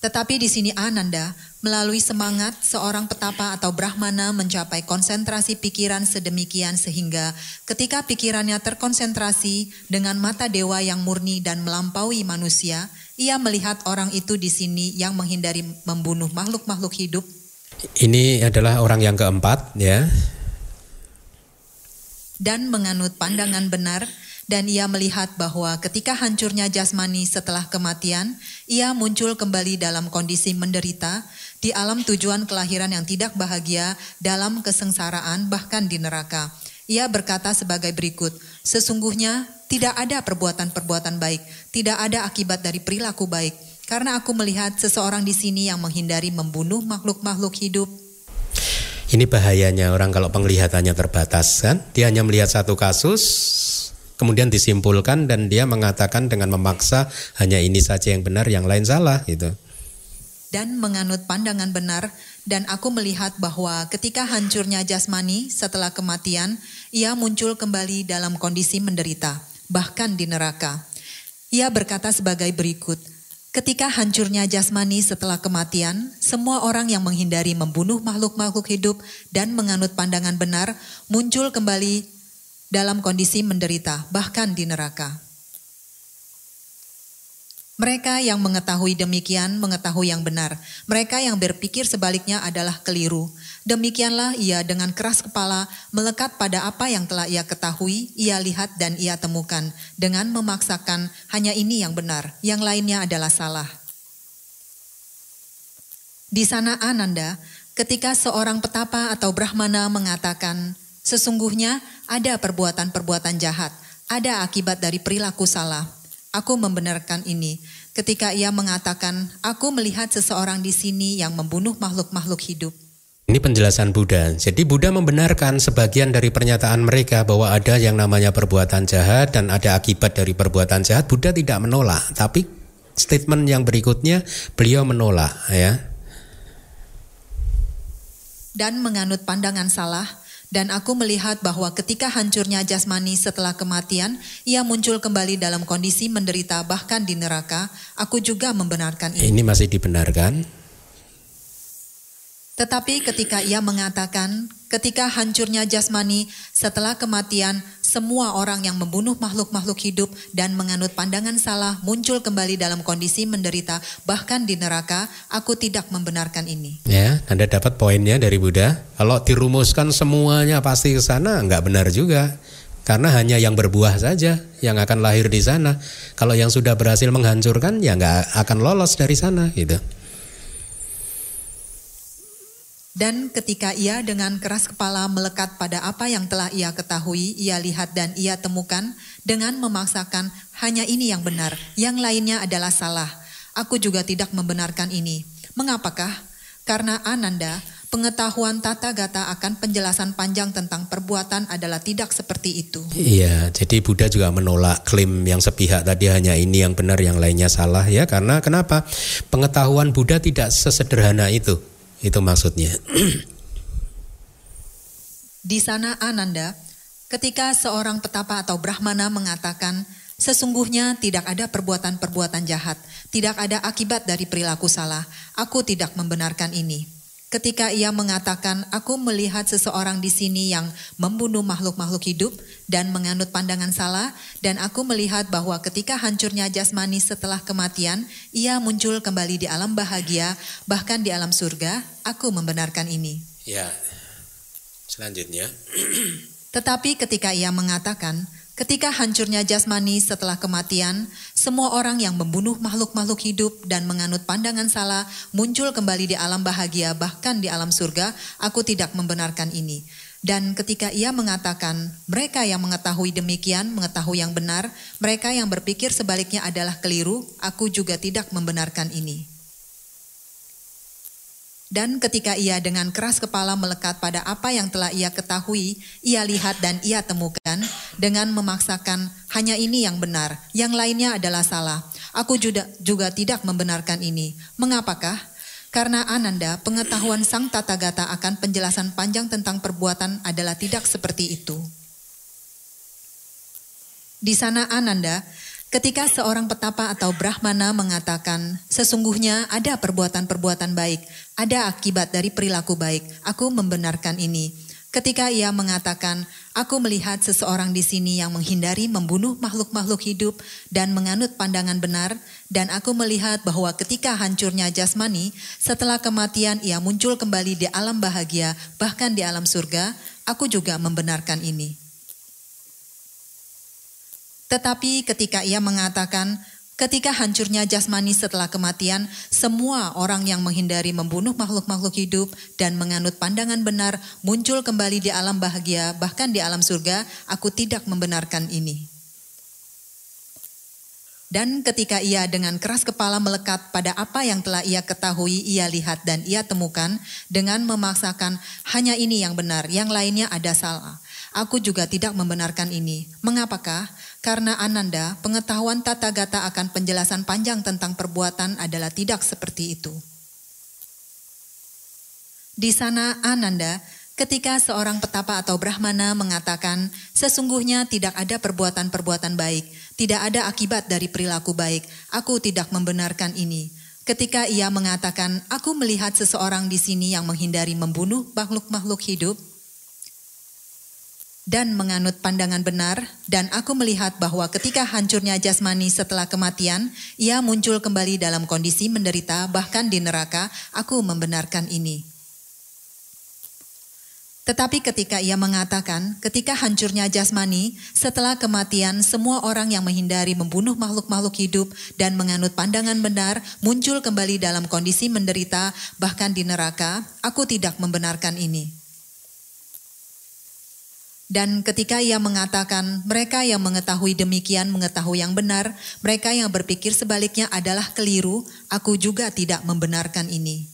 Tetapi di sini Ananda, melalui semangat seorang petapa atau brahmana mencapai konsentrasi pikiran sedemikian sehingga ketika pikirannya terkonsentrasi dengan mata dewa yang murni dan melampaui manusia, ia melihat orang itu di sini yang menghindari membunuh makhluk-makhluk hidup. Ini adalah orang yang keempat ya. Dan menganut pandangan benar dan ia melihat bahwa ketika hancurnya jasmani setelah kematian, ia muncul kembali dalam kondisi menderita di alam tujuan kelahiran yang tidak bahagia, dalam kesengsaraan, bahkan di neraka. Ia berkata sebagai berikut, sesungguhnya tidak ada perbuatan-perbuatan baik, tidak ada akibat dari perilaku baik, karena aku melihat seseorang di sini yang menghindari membunuh makhluk-makhluk hidup, ini bahayanya orang kalau penglihatannya terbatas kan, dia hanya melihat satu kasus, kemudian disimpulkan dan dia mengatakan dengan memaksa hanya ini saja yang benar, yang lain salah gitu. Dan menganut pandangan benar dan aku melihat bahwa ketika hancurnya jasmani setelah kematian, ia muncul kembali dalam kondisi menderita, bahkan di neraka. Ia berkata sebagai berikut, Ketika hancurnya jasmani setelah kematian, semua orang yang menghindari membunuh makhluk-makhluk hidup dan menganut pandangan benar muncul kembali dalam kondisi menderita, bahkan di neraka. Mereka yang mengetahui demikian mengetahui yang benar. Mereka yang berpikir sebaliknya adalah keliru. Demikianlah ia dengan keras kepala melekat pada apa yang telah ia ketahui, ia lihat dan ia temukan dengan memaksakan hanya ini yang benar, yang lainnya adalah salah. Di sana Ananda, ketika seorang petapa atau brahmana mengatakan, Sesungguhnya ada perbuatan-perbuatan jahat, ada akibat dari perilaku salah. Aku membenarkan ini ketika ia mengatakan, "Aku melihat seseorang di sini yang membunuh makhluk-makhluk hidup." Ini penjelasan Buddha. Jadi Buddha membenarkan sebagian dari pernyataan mereka bahwa ada yang namanya perbuatan jahat dan ada akibat dari perbuatan jahat. Buddha tidak menolak, tapi statement yang berikutnya beliau menolak ya. Dan menganut pandangan salah, dan aku melihat bahwa ketika hancurnya jasmani setelah kematian, ia muncul kembali dalam kondisi menderita bahkan di neraka. Aku juga membenarkan ini. Ini masih dibenarkan. Tetapi ketika ia mengatakan, ketika hancurnya jasmani setelah kematian, semua orang yang membunuh makhluk-makhluk hidup dan menganut pandangan salah muncul kembali dalam kondisi menderita, bahkan di neraka. Aku tidak membenarkan ini. Ya, Anda dapat poinnya dari Buddha. Kalau dirumuskan semuanya pasti ke sana, nggak benar juga. Karena hanya yang berbuah saja yang akan lahir di sana. Kalau yang sudah berhasil menghancurkan, ya nggak akan lolos dari sana, gitu. Dan ketika ia dengan keras kepala melekat pada apa yang telah ia ketahui, ia lihat dan ia temukan dengan memaksakan hanya ini yang benar, yang lainnya adalah salah. Aku juga tidak membenarkan ini. Mengapakah? Karena Ananda, pengetahuan tata gata akan penjelasan panjang tentang perbuatan adalah tidak seperti itu. Iya, jadi Buddha juga menolak klaim yang sepihak tadi hanya ini yang benar, yang lainnya salah ya. Karena kenapa? Pengetahuan Buddha tidak sesederhana itu. Itu maksudnya. Di sana Ananda, ketika seorang petapa atau brahmana mengatakan, sesungguhnya tidak ada perbuatan-perbuatan jahat, tidak ada akibat dari perilaku salah. Aku tidak membenarkan ini. Ketika ia mengatakan, "Aku melihat seseorang di sini yang membunuh makhluk-makhluk hidup dan menganut pandangan salah, dan aku melihat bahwa ketika hancurnya jasmani setelah kematian, ia muncul kembali di alam bahagia, bahkan di alam surga." Aku membenarkan ini. Ya, selanjutnya. Tetapi ketika ia mengatakan, Ketika hancurnya jasmani setelah kematian, semua orang yang membunuh makhluk-makhluk hidup dan menganut pandangan salah muncul kembali di alam bahagia, bahkan di alam surga. Aku tidak membenarkan ini. Dan ketika ia mengatakan, mereka yang mengetahui demikian, mengetahui yang benar, mereka yang berpikir sebaliknya adalah keliru, aku juga tidak membenarkan ini. Dan ketika ia dengan keras kepala melekat pada apa yang telah ia ketahui, ia lihat dan ia temukan, dengan memaksakan hanya ini yang benar, yang lainnya adalah salah. Aku juga, juga tidak membenarkan ini. Mengapakah? Karena Ananda, pengetahuan sang tata gata akan penjelasan panjang tentang perbuatan adalah tidak seperti itu. Di sana Ananda, ketika seorang petapa atau brahmana mengatakan, sesungguhnya ada perbuatan-perbuatan baik, ada akibat dari perilaku baik, aku membenarkan ini. Ketika ia mengatakan, Aku melihat seseorang di sini yang menghindari membunuh makhluk-makhluk hidup dan menganut pandangan benar, dan aku melihat bahwa ketika hancurnya jasmani, setelah kematian ia muncul kembali di alam bahagia, bahkan di alam surga, aku juga membenarkan ini. Tetapi ketika ia mengatakan, Ketika hancurnya jasmani setelah kematian, semua orang yang menghindari membunuh makhluk-makhluk hidup dan menganut pandangan benar muncul kembali di alam bahagia, bahkan di alam surga. Aku tidak membenarkan ini. Dan ketika ia dengan keras kepala melekat pada apa yang telah ia ketahui, ia lihat dan ia temukan dengan memaksakan hanya ini yang benar, yang lainnya ada salah. Aku juga tidak membenarkan ini. Mengapakah? Karena Ananda, pengetahuan tata gata akan penjelasan panjang tentang perbuatan adalah tidak seperti itu. Di sana Ananda, ketika seorang petapa atau brahmana mengatakan, sesungguhnya tidak ada perbuatan-perbuatan baik, tidak ada akibat dari perilaku baik, aku tidak membenarkan ini. Ketika ia mengatakan, aku melihat seseorang di sini yang menghindari membunuh makhluk-makhluk hidup, dan menganut pandangan benar, dan aku melihat bahwa ketika hancurnya jasmani setelah kematian, ia muncul kembali dalam kondisi menderita, bahkan di neraka. Aku membenarkan ini. Tetapi ketika ia mengatakan, ketika hancurnya jasmani, setelah kematian, semua orang yang menghindari membunuh makhluk-makhluk hidup dan menganut pandangan benar muncul kembali dalam kondisi menderita, bahkan di neraka. Aku tidak membenarkan ini. Dan ketika ia mengatakan, mereka yang mengetahui demikian mengetahui yang benar, mereka yang berpikir sebaliknya adalah keliru, aku juga tidak membenarkan ini.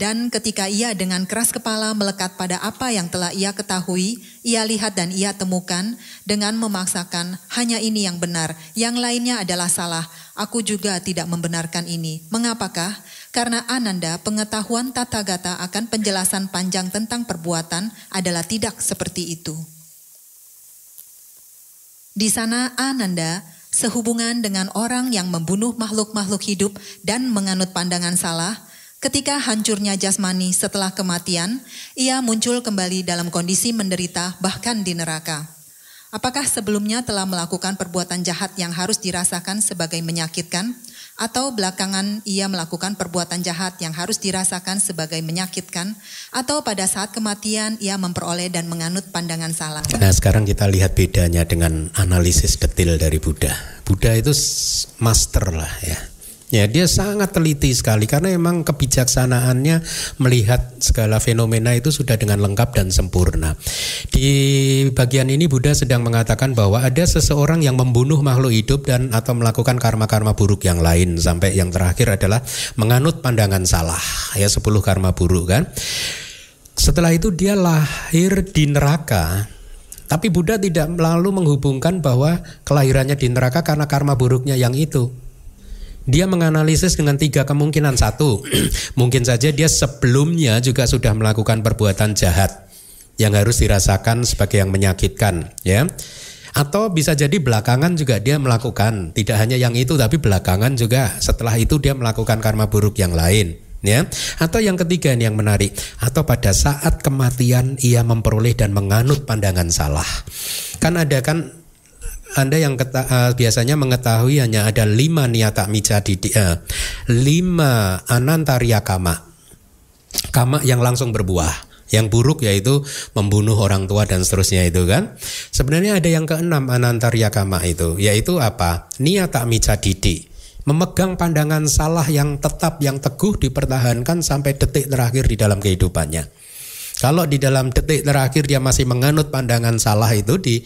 Dan ketika ia dengan keras kepala melekat pada apa yang telah ia ketahui, ia lihat dan ia temukan dengan memaksakan hanya ini yang benar, yang lainnya adalah salah. Aku juga tidak membenarkan ini. Mengapakah? Karena Ananda, pengetahuan tata gata akan penjelasan panjang tentang perbuatan adalah tidak seperti itu. Di sana Ananda sehubungan dengan orang yang membunuh makhluk-makhluk hidup dan menganut pandangan salah, ketika hancurnya jasmani setelah kematian, ia muncul kembali dalam kondisi menderita bahkan di neraka. Apakah sebelumnya telah melakukan perbuatan jahat yang harus dirasakan sebagai menyakitkan? Atau belakangan ia melakukan perbuatan jahat yang harus dirasakan sebagai menyakitkan, atau pada saat kematian ia memperoleh dan menganut pandangan salah. Nah, sekarang kita lihat bedanya dengan analisis detil dari Buddha. Buddha itu master lah ya. Ya, dia sangat teliti sekali karena memang kebijaksanaannya melihat segala fenomena itu sudah dengan lengkap dan sempurna. Di bagian ini Buddha sedang mengatakan bahwa ada seseorang yang membunuh makhluk hidup dan atau melakukan karma-karma buruk yang lain sampai yang terakhir adalah menganut pandangan salah. Ya, 10 karma buruk kan. Setelah itu dia lahir di neraka tapi Buddha tidak lalu menghubungkan bahwa kelahirannya di neraka karena karma buruknya yang itu. Dia menganalisis dengan tiga kemungkinan. Satu, mungkin saja dia sebelumnya juga sudah melakukan perbuatan jahat yang harus dirasakan sebagai yang menyakitkan, ya. Atau bisa jadi belakangan juga dia melakukan, tidak hanya yang itu tapi belakangan juga setelah itu dia melakukan karma buruk yang lain ya atau yang ketiga ini yang menarik atau pada saat kematian ia memperoleh dan menganut pandangan salah kan ada kan anda yang keta, uh, biasanya mengetahui hanya ada lima niata mica di uh, lima anantaria kama, kama yang langsung berbuah. Yang buruk yaitu membunuh orang tua dan seterusnya itu kan. Sebenarnya ada yang keenam anantaria kama itu, yaitu apa? Niata mica didi. Memegang pandangan salah yang tetap, yang teguh dipertahankan sampai detik terakhir di dalam kehidupannya. Kalau di dalam detik terakhir dia masih menganut pandangan salah itu di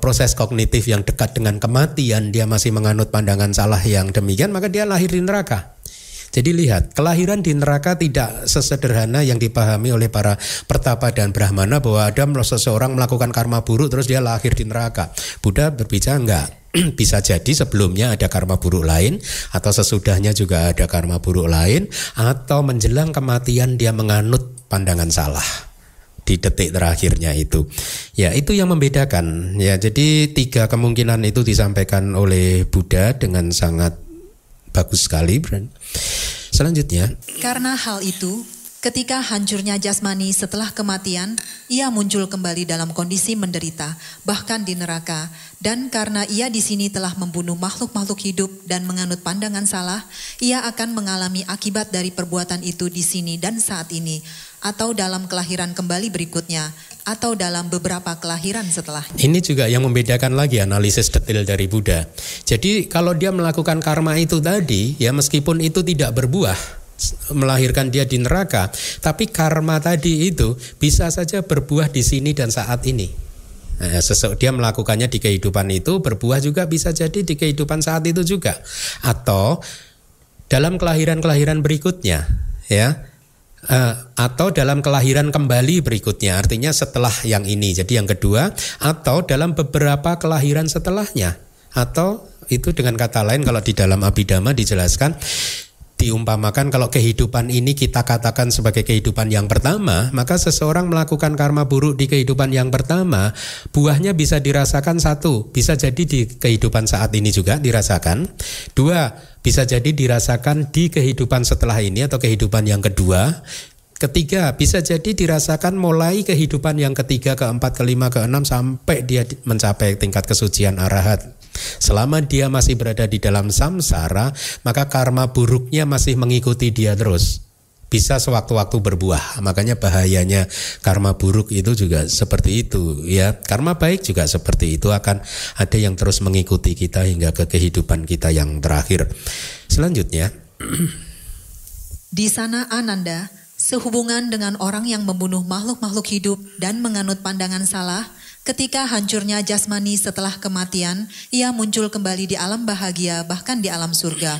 proses kognitif yang dekat dengan kematian dia masih menganut pandangan salah yang demikian maka dia lahir di neraka. Jadi lihat, kelahiran di neraka tidak sesederhana yang dipahami oleh para pertapa dan brahmana bahwa ada seseorang melakukan karma buruk terus dia lahir di neraka. Buddha berbicara enggak. Bisa jadi sebelumnya ada karma buruk lain atau sesudahnya juga ada karma buruk lain atau menjelang kematian dia menganut pandangan salah di detik terakhirnya itu. Ya, itu yang membedakan. Ya, jadi tiga kemungkinan itu disampaikan oleh Buddha dengan sangat bagus sekali. Selanjutnya, karena hal itu, ketika hancurnya jasmani setelah kematian, ia muncul kembali dalam kondisi menderita, bahkan di neraka. Dan karena ia di sini telah membunuh makhluk-makhluk hidup dan menganut pandangan salah, ia akan mengalami akibat dari perbuatan itu di sini dan saat ini, atau dalam kelahiran kembali berikutnya, atau dalam beberapa kelahiran setelah. Ini juga yang membedakan lagi analisis detail dari Buddha. Jadi kalau dia melakukan karma itu tadi, ya meskipun itu tidak berbuah, melahirkan dia di neraka, tapi karma tadi itu bisa saja berbuah di sini dan saat ini. Nah, dia melakukannya di kehidupan itu berbuah juga bisa jadi di kehidupan saat itu juga, atau dalam kelahiran-kelahiran berikutnya, ya uh, atau dalam kelahiran kembali berikutnya artinya setelah yang ini jadi yang kedua atau dalam beberapa kelahiran setelahnya atau itu dengan kata lain kalau di dalam abidama dijelaskan diumpamakan kalau kehidupan ini kita katakan sebagai kehidupan yang pertama, maka seseorang melakukan karma buruk di kehidupan yang pertama, buahnya bisa dirasakan satu, bisa jadi di kehidupan saat ini juga dirasakan. Dua, bisa jadi dirasakan di kehidupan setelah ini atau kehidupan yang kedua. Ketiga, bisa jadi dirasakan mulai kehidupan yang ketiga, keempat, kelima, keenam sampai dia mencapai tingkat kesucian arahat. Selama dia masih berada di dalam samsara, maka karma buruknya masih mengikuti dia terus. Bisa sewaktu-waktu berbuah. Makanya bahayanya karma buruk itu juga seperti itu, ya. Karma baik juga seperti itu akan ada yang terus mengikuti kita hingga ke kehidupan kita yang terakhir. Selanjutnya, di sana Ananda sehubungan dengan orang yang membunuh makhluk-makhluk hidup dan menganut pandangan salah, Ketika hancurnya jasmani setelah kematian, ia muncul kembali di alam bahagia, bahkan di alam surga.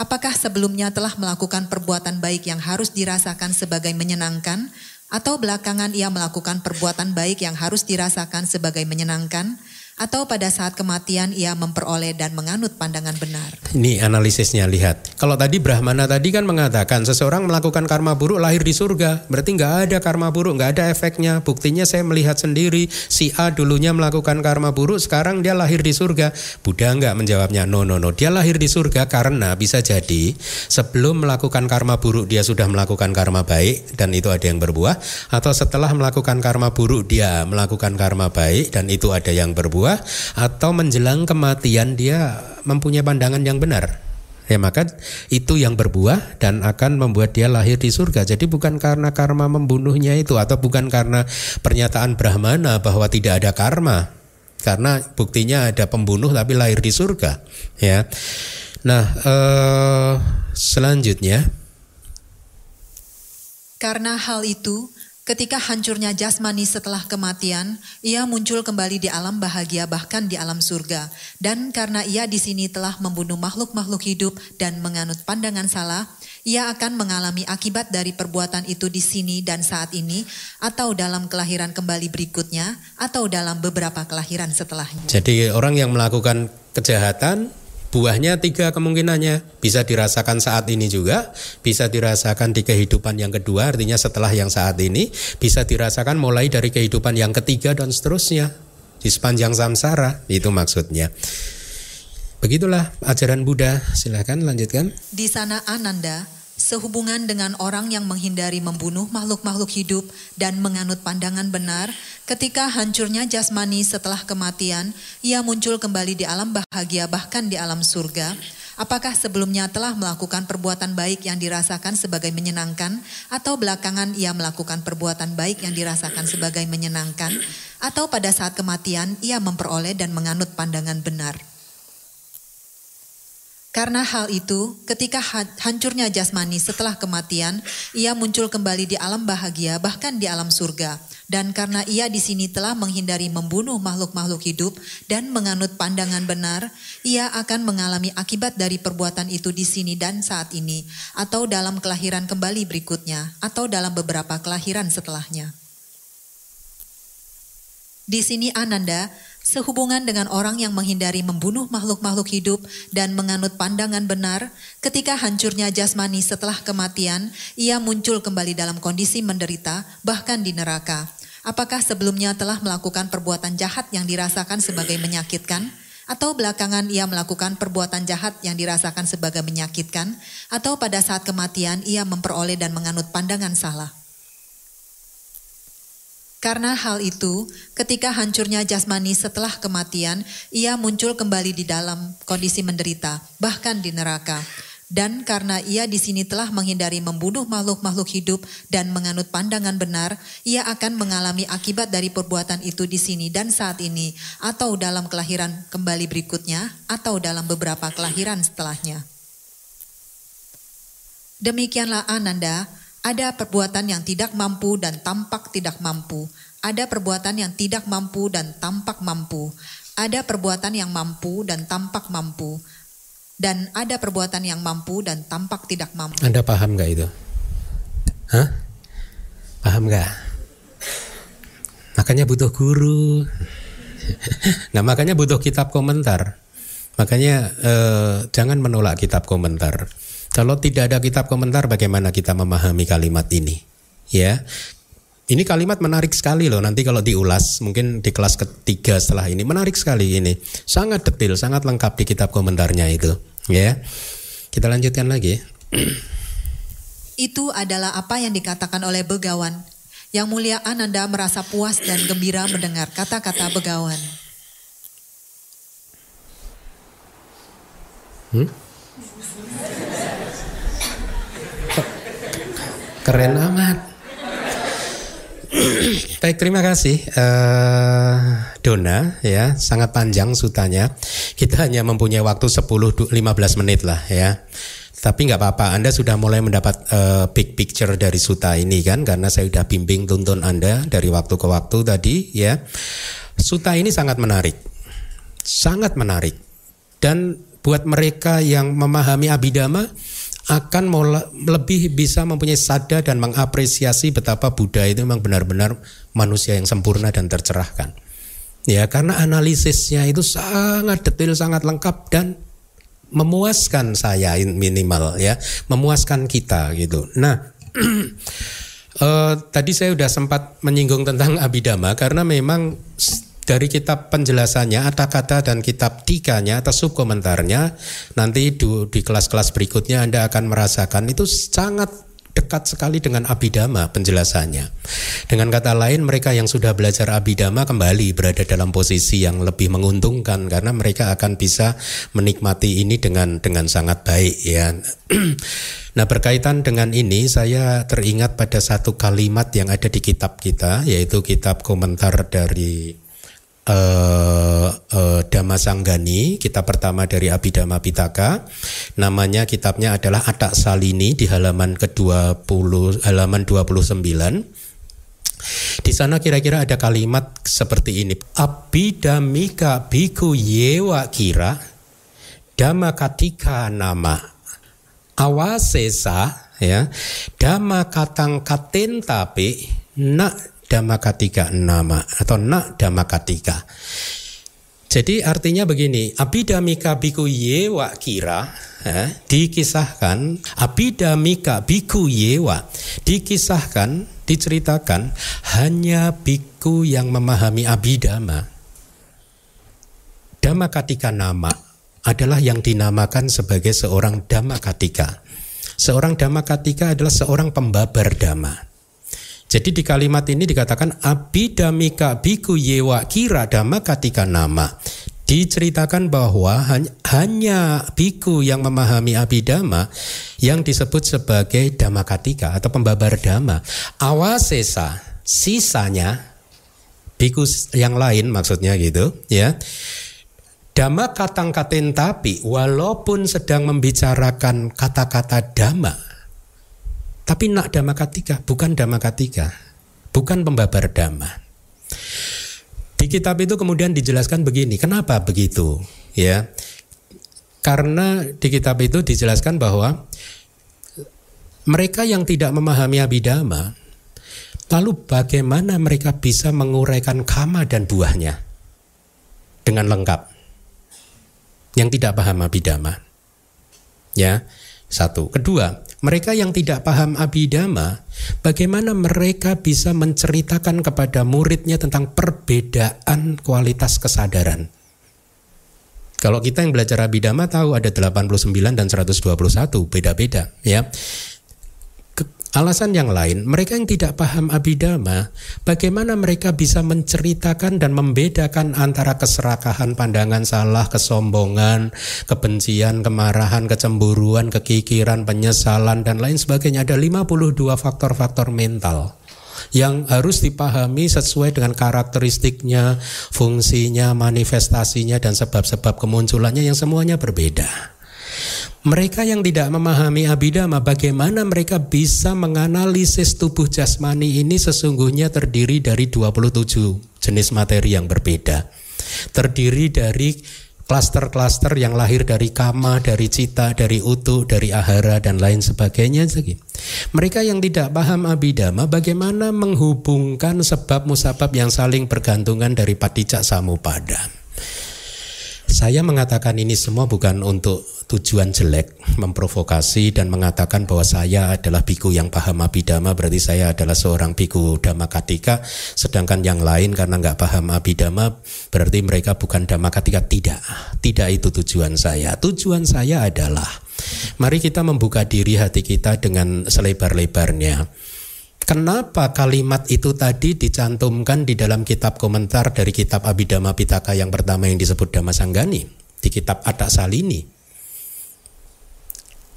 Apakah sebelumnya telah melakukan perbuatan baik yang harus dirasakan sebagai menyenangkan, atau belakangan ia melakukan perbuatan baik yang harus dirasakan sebagai menyenangkan? Atau pada saat kematian ia memperoleh dan menganut pandangan benar. Ini analisisnya lihat. Kalau tadi Brahmana tadi kan mengatakan seseorang melakukan karma buruk lahir di surga, berarti nggak ada karma buruk, nggak ada efeknya. Buktinya saya melihat sendiri si A dulunya melakukan karma buruk, sekarang dia lahir di surga. Buddha nggak menjawabnya, no no no, dia lahir di surga karena bisa jadi sebelum melakukan karma buruk dia sudah melakukan karma baik dan itu ada yang berbuah, atau setelah melakukan karma buruk dia melakukan karma baik dan itu ada yang berbuah atau menjelang kematian dia mempunyai pandangan yang benar ya maka itu yang berbuah dan akan membuat dia lahir di surga. Jadi bukan karena karma membunuhnya itu atau bukan karena pernyataan Brahmana bahwa tidak ada karma. Karena buktinya ada pembunuh tapi lahir di surga, ya. Nah, eh, selanjutnya karena hal itu Ketika hancurnya jasmani setelah kematian, ia muncul kembali di alam bahagia bahkan di alam surga. Dan karena ia di sini telah membunuh makhluk-makhluk hidup dan menganut pandangan salah, ia akan mengalami akibat dari perbuatan itu di sini dan saat ini, atau dalam kelahiran kembali berikutnya, atau dalam beberapa kelahiran setelahnya. Jadi orang yang melakukan kejahatan Buahnya tiga kemungkinannya bisa dirasakan saat ini juga, bisa dirasakan di kehidupan yang kedua, artinya setelah yang saat ini, bisa dirasakan mulai dari kehidupan yang ketiga dan seterusnya di sepanjang samsara itu maksudnya. Begitulah ajaran Buddha. Silahkan lanjutkan. Di sana Ananda sehubungan dengan orang yang menghindari membunuh makhluk-makhluk hidup dan menganut pandangan benar, ketika hancurnya jasmani setelah kematian, ia muncul kembali di alam bahagia bahkan di alam surga. Apakah sebelumnya telah melakukan perbuatan baik yang dirasakan sebagai menyenangkan, atau belakangan ia melakukan perbuatan baik yang dirasakan sebagai menyenangkan, atau pada saat kematian ia memperoleh dan menganut pandangan benar? Karena hal itu, ketika hancurnya jasmani setelah kematian, ia muncul kembali di alam bahagia, bahkan di alam surga. Dan karena ia di sini telah menghindari membunuh makhluk-makhluk hidup dan menganut pandangan benar, ia akan mengalami akibat dari perbuatan itu di sini dan saat ini, atau dalam kelahiran kembali berikutnya, atau dalam beberapa kelahiran setelahnya. Di sini Ananda sehubungan dengan orang yang menghindari membunuh makhluk-makhluk hidup dan menganut pandangan benar, ketika hancurnya jasmani setelah kematian, ia muncul kembali dalam kondisi menderita, bahkan di neraka. Apakah sebelumnya telah melakukan perbuatan jahat yang dirasakan sebagai menyakitkan? Atau belakangan ia melakukan perbuatan jahat yang dirasakan sebagai menyakitkan? Atau pada saat kematian ia memperoleh dan menganut pandangan salah? Karena hal itu, ketika hancurnya jasmani setelah kematian, ia muncul kembali di dalam kondisi menderita, bahkan di neraka. Dan karena ia di sini telah menghindari membunuh makhluk-makhluk hidup dan menganut pandangan benar, ia akan mengalami akibat dari perbuatan itu di sini dan saat ini, atau dalam kelahiran kembali berikutnya, atau dalam beberapa kelahiran setelahnya. Demikianlah Ananda, ada perbuatan yang tidak mampu dan tampak tidak mampu. Ada perbuatan yang tidak mampu dan tampak mampu. Ada perbuatan yang mampu dan tampak mampu. Dan ada perbuatan yang mampu dan tampak tidak mampu. Anda paham gak itu? Hah? Paham gak? Makanya butuh guru. nah makanya butuh kitab komentar. Makanya eh, jangan menolak kitab komentar. Kalau tidak ada kitab komentar bagaimana kita memahami kalimat ini? Ya. Ini kalimat menarik sekali loh. Nanti kalau diulas mungkin di kelas ketiga setelah ini menarik sekali ini. Sangat detail, sangat lengkap di kitab komentarnya itu, ya. Kita lanjutkan lagi. Itu adalah apa yang dikatakan oleh Begawan. Yang mulia Ananda merasa puas dan gembira mendengar kata-kata Begawan. Hmm? Keren amat. Baik, terima kasih uh, Dona ya, sangat panjang sutanya. Kita hanya mempunyai waktu 10 15 menit lah ya. Tapi nggak apa-apa, Anda sudah mulai mendapat uh, big picture dari suta ini kan karena saya sudah bimbing tuntun Anda dari waktu ke waktu tadi ya. Suta ini sangat menarik. Sangat menarik. Dan buat mereka yang memahami abidama akan lebih bisa mempunyai sada dan mengapresiasi betapa Buddha itu memang benar-benar manusia yang sempurna dan tercerahkan. Ya, karena analisisnya itu sangat detail, sangat lengkap dan memuaskan saya minimal ya, memuaskan kita gitu. Nah, uh, tadi saya sudah sempat menyinggung tentang abidama karena memang dari kitab penjelasannya, kata-kata dan kitab tikanya atau subkomentarnya nanti di, di kelas-kelas berikutnya Anda akan merasakan itu sangat dekat sekali dengan abidama penjelasannya. Dengan kata lain mereka yang sudah belajar abidama kembali berada dalam posisi yang lebih menguntungkan karena mereka akan bisa menikmati ini dengan dengan sangat baik ya. nah, berkaitan dengan ini saya teringat pada satu kalimat yang ada di kitab kita yaitu kitab komentar dari uh, uh, Dhamma Sanggani, kitab pertama dari Abhidhamma Pitaka. Namanya kitabnya adalah Atak Salini di halaman ke-20 halaman 29. Di sana kira-kira ada kalimat seperti ini. Abhidhamika biku yewa kira dhamma katika nama awasesa ya dhamma katang katen tapi nak Dhamakatika nama atau nak Dhamakatika. Jadi artinya begini, Abidamika biku yewa kira eh, dikisahkan Abidamika biku yewa dikisahkan diceritakan hanya biku yang memahami abidama. Dhamakatika nama adalah yang dinamakan sebagai seorang Dhamakatika. Seorang Dhamakatika adalah seorang pembabar dhamma. Jadi di kalimat ini dikatakan abidamika biku yewa kira dhamma katika nama. Diceritakan bahwa hanya biku yang memahami abidama yang disebut sebagai dhamma katika atau pembabar dhamma. Awasesa, sisanya biku yang lain maksudnya gitu ya Dhamma katang katen tapi walaupun sedang membicarakan kata-kata dhamma tapi nak dhamma katika bukan dhamma katika bukan pembabar dhamma. Di kitab itu kemudian dijelaskan begini kenapa begitu? Ya. Karena di kitab itu dijelaskan bahwa mereka yang tidak memahami abidama lalu bagaimana mereka bisa menguraikan kama dan buahnya? Dengan lengkap. Yang tidak paham abidama. Ya, satu. Kedua, mereka yang tidak paham abidama, bagaimana mereka bisa menceritakan kepada muridnya tentang perbedaan kualitas kesadaran? Kalau kita yang belajar abidama tahu ada 89 dan 121, beda-beda ya. Alasan yang lain, mereka yang tidak paham abidama, bagaimana mereka bisa menceritakan dan membedakan antara keserakahan, pandangan salah, kesombongan, kebencian, kemarahan, kecemburuan, kekikiran, penyesalan, dan lain sebagainya. Ada 52 faktor-faktor mental yang harus dipahami sesuai dengan karakteristiknya, fungsinya, manifestasinya, dan sebab-sebab kemunculannya yang semuanya berbeda. Mereka yang tidak memahami abidama, bagaimana mereka bisa menganalisis tubuh jasmani ini sesungguhnya terdiri dari 27 jenis materi yang berbeda. Terdiri dari klaster-klaster yang lahir dari kama, dari cita, dari utuh, dari ahara dan lain sebagainya. Mereka yang tidak paham abidama bagaimana menghubungkan sebab musabab yang saling bergantungan dari patijak samupada. Saya mengatakan ini semua bukan untuk tujuan jelek, memprovokasi dan mengatakan bahwa saya adalah biku yang paham abidama, berarti saya adalah seorang biku dhamma katika, sedangkan yang lain karena nggak paham abidama, berarti mereka bukan dhamma katika. Tidak, tidak itu tujuan saya. Tujuan saya adalah, mari kita membuka diri hati kita dengan selebar-lebarnya Kenapa kalimat itu tadi dicantumkan di dalam kitab komentar dari kitab Abhidhamma Pitaka yang pertama yang disebut Dhamma Sanggani di kitab Atak Salini?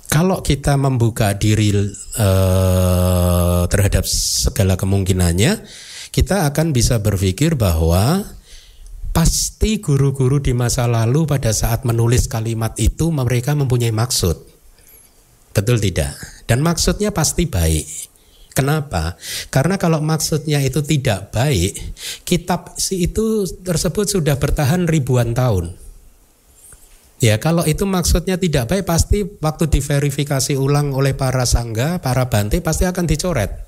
Kalau kita membuka diri uh, terhadap segala kemungkinannya, kita akan bisa berpikir bahwa pasti guru-guru di masa lalu pada saat menulis kalimat itu mereka mempunyai maksud. Betul tidak? Dan maksudnya pasti baik. Kenapa? Karena kalau maksudnya itu tidak baik, kitab itu tersebut sudah bertahan ribuan tahun. Ya, kalau itu maksudnya tidak baik, pasti waktu diverifikasi ulang oleh para sangga, para bante, pasti akan dicoret.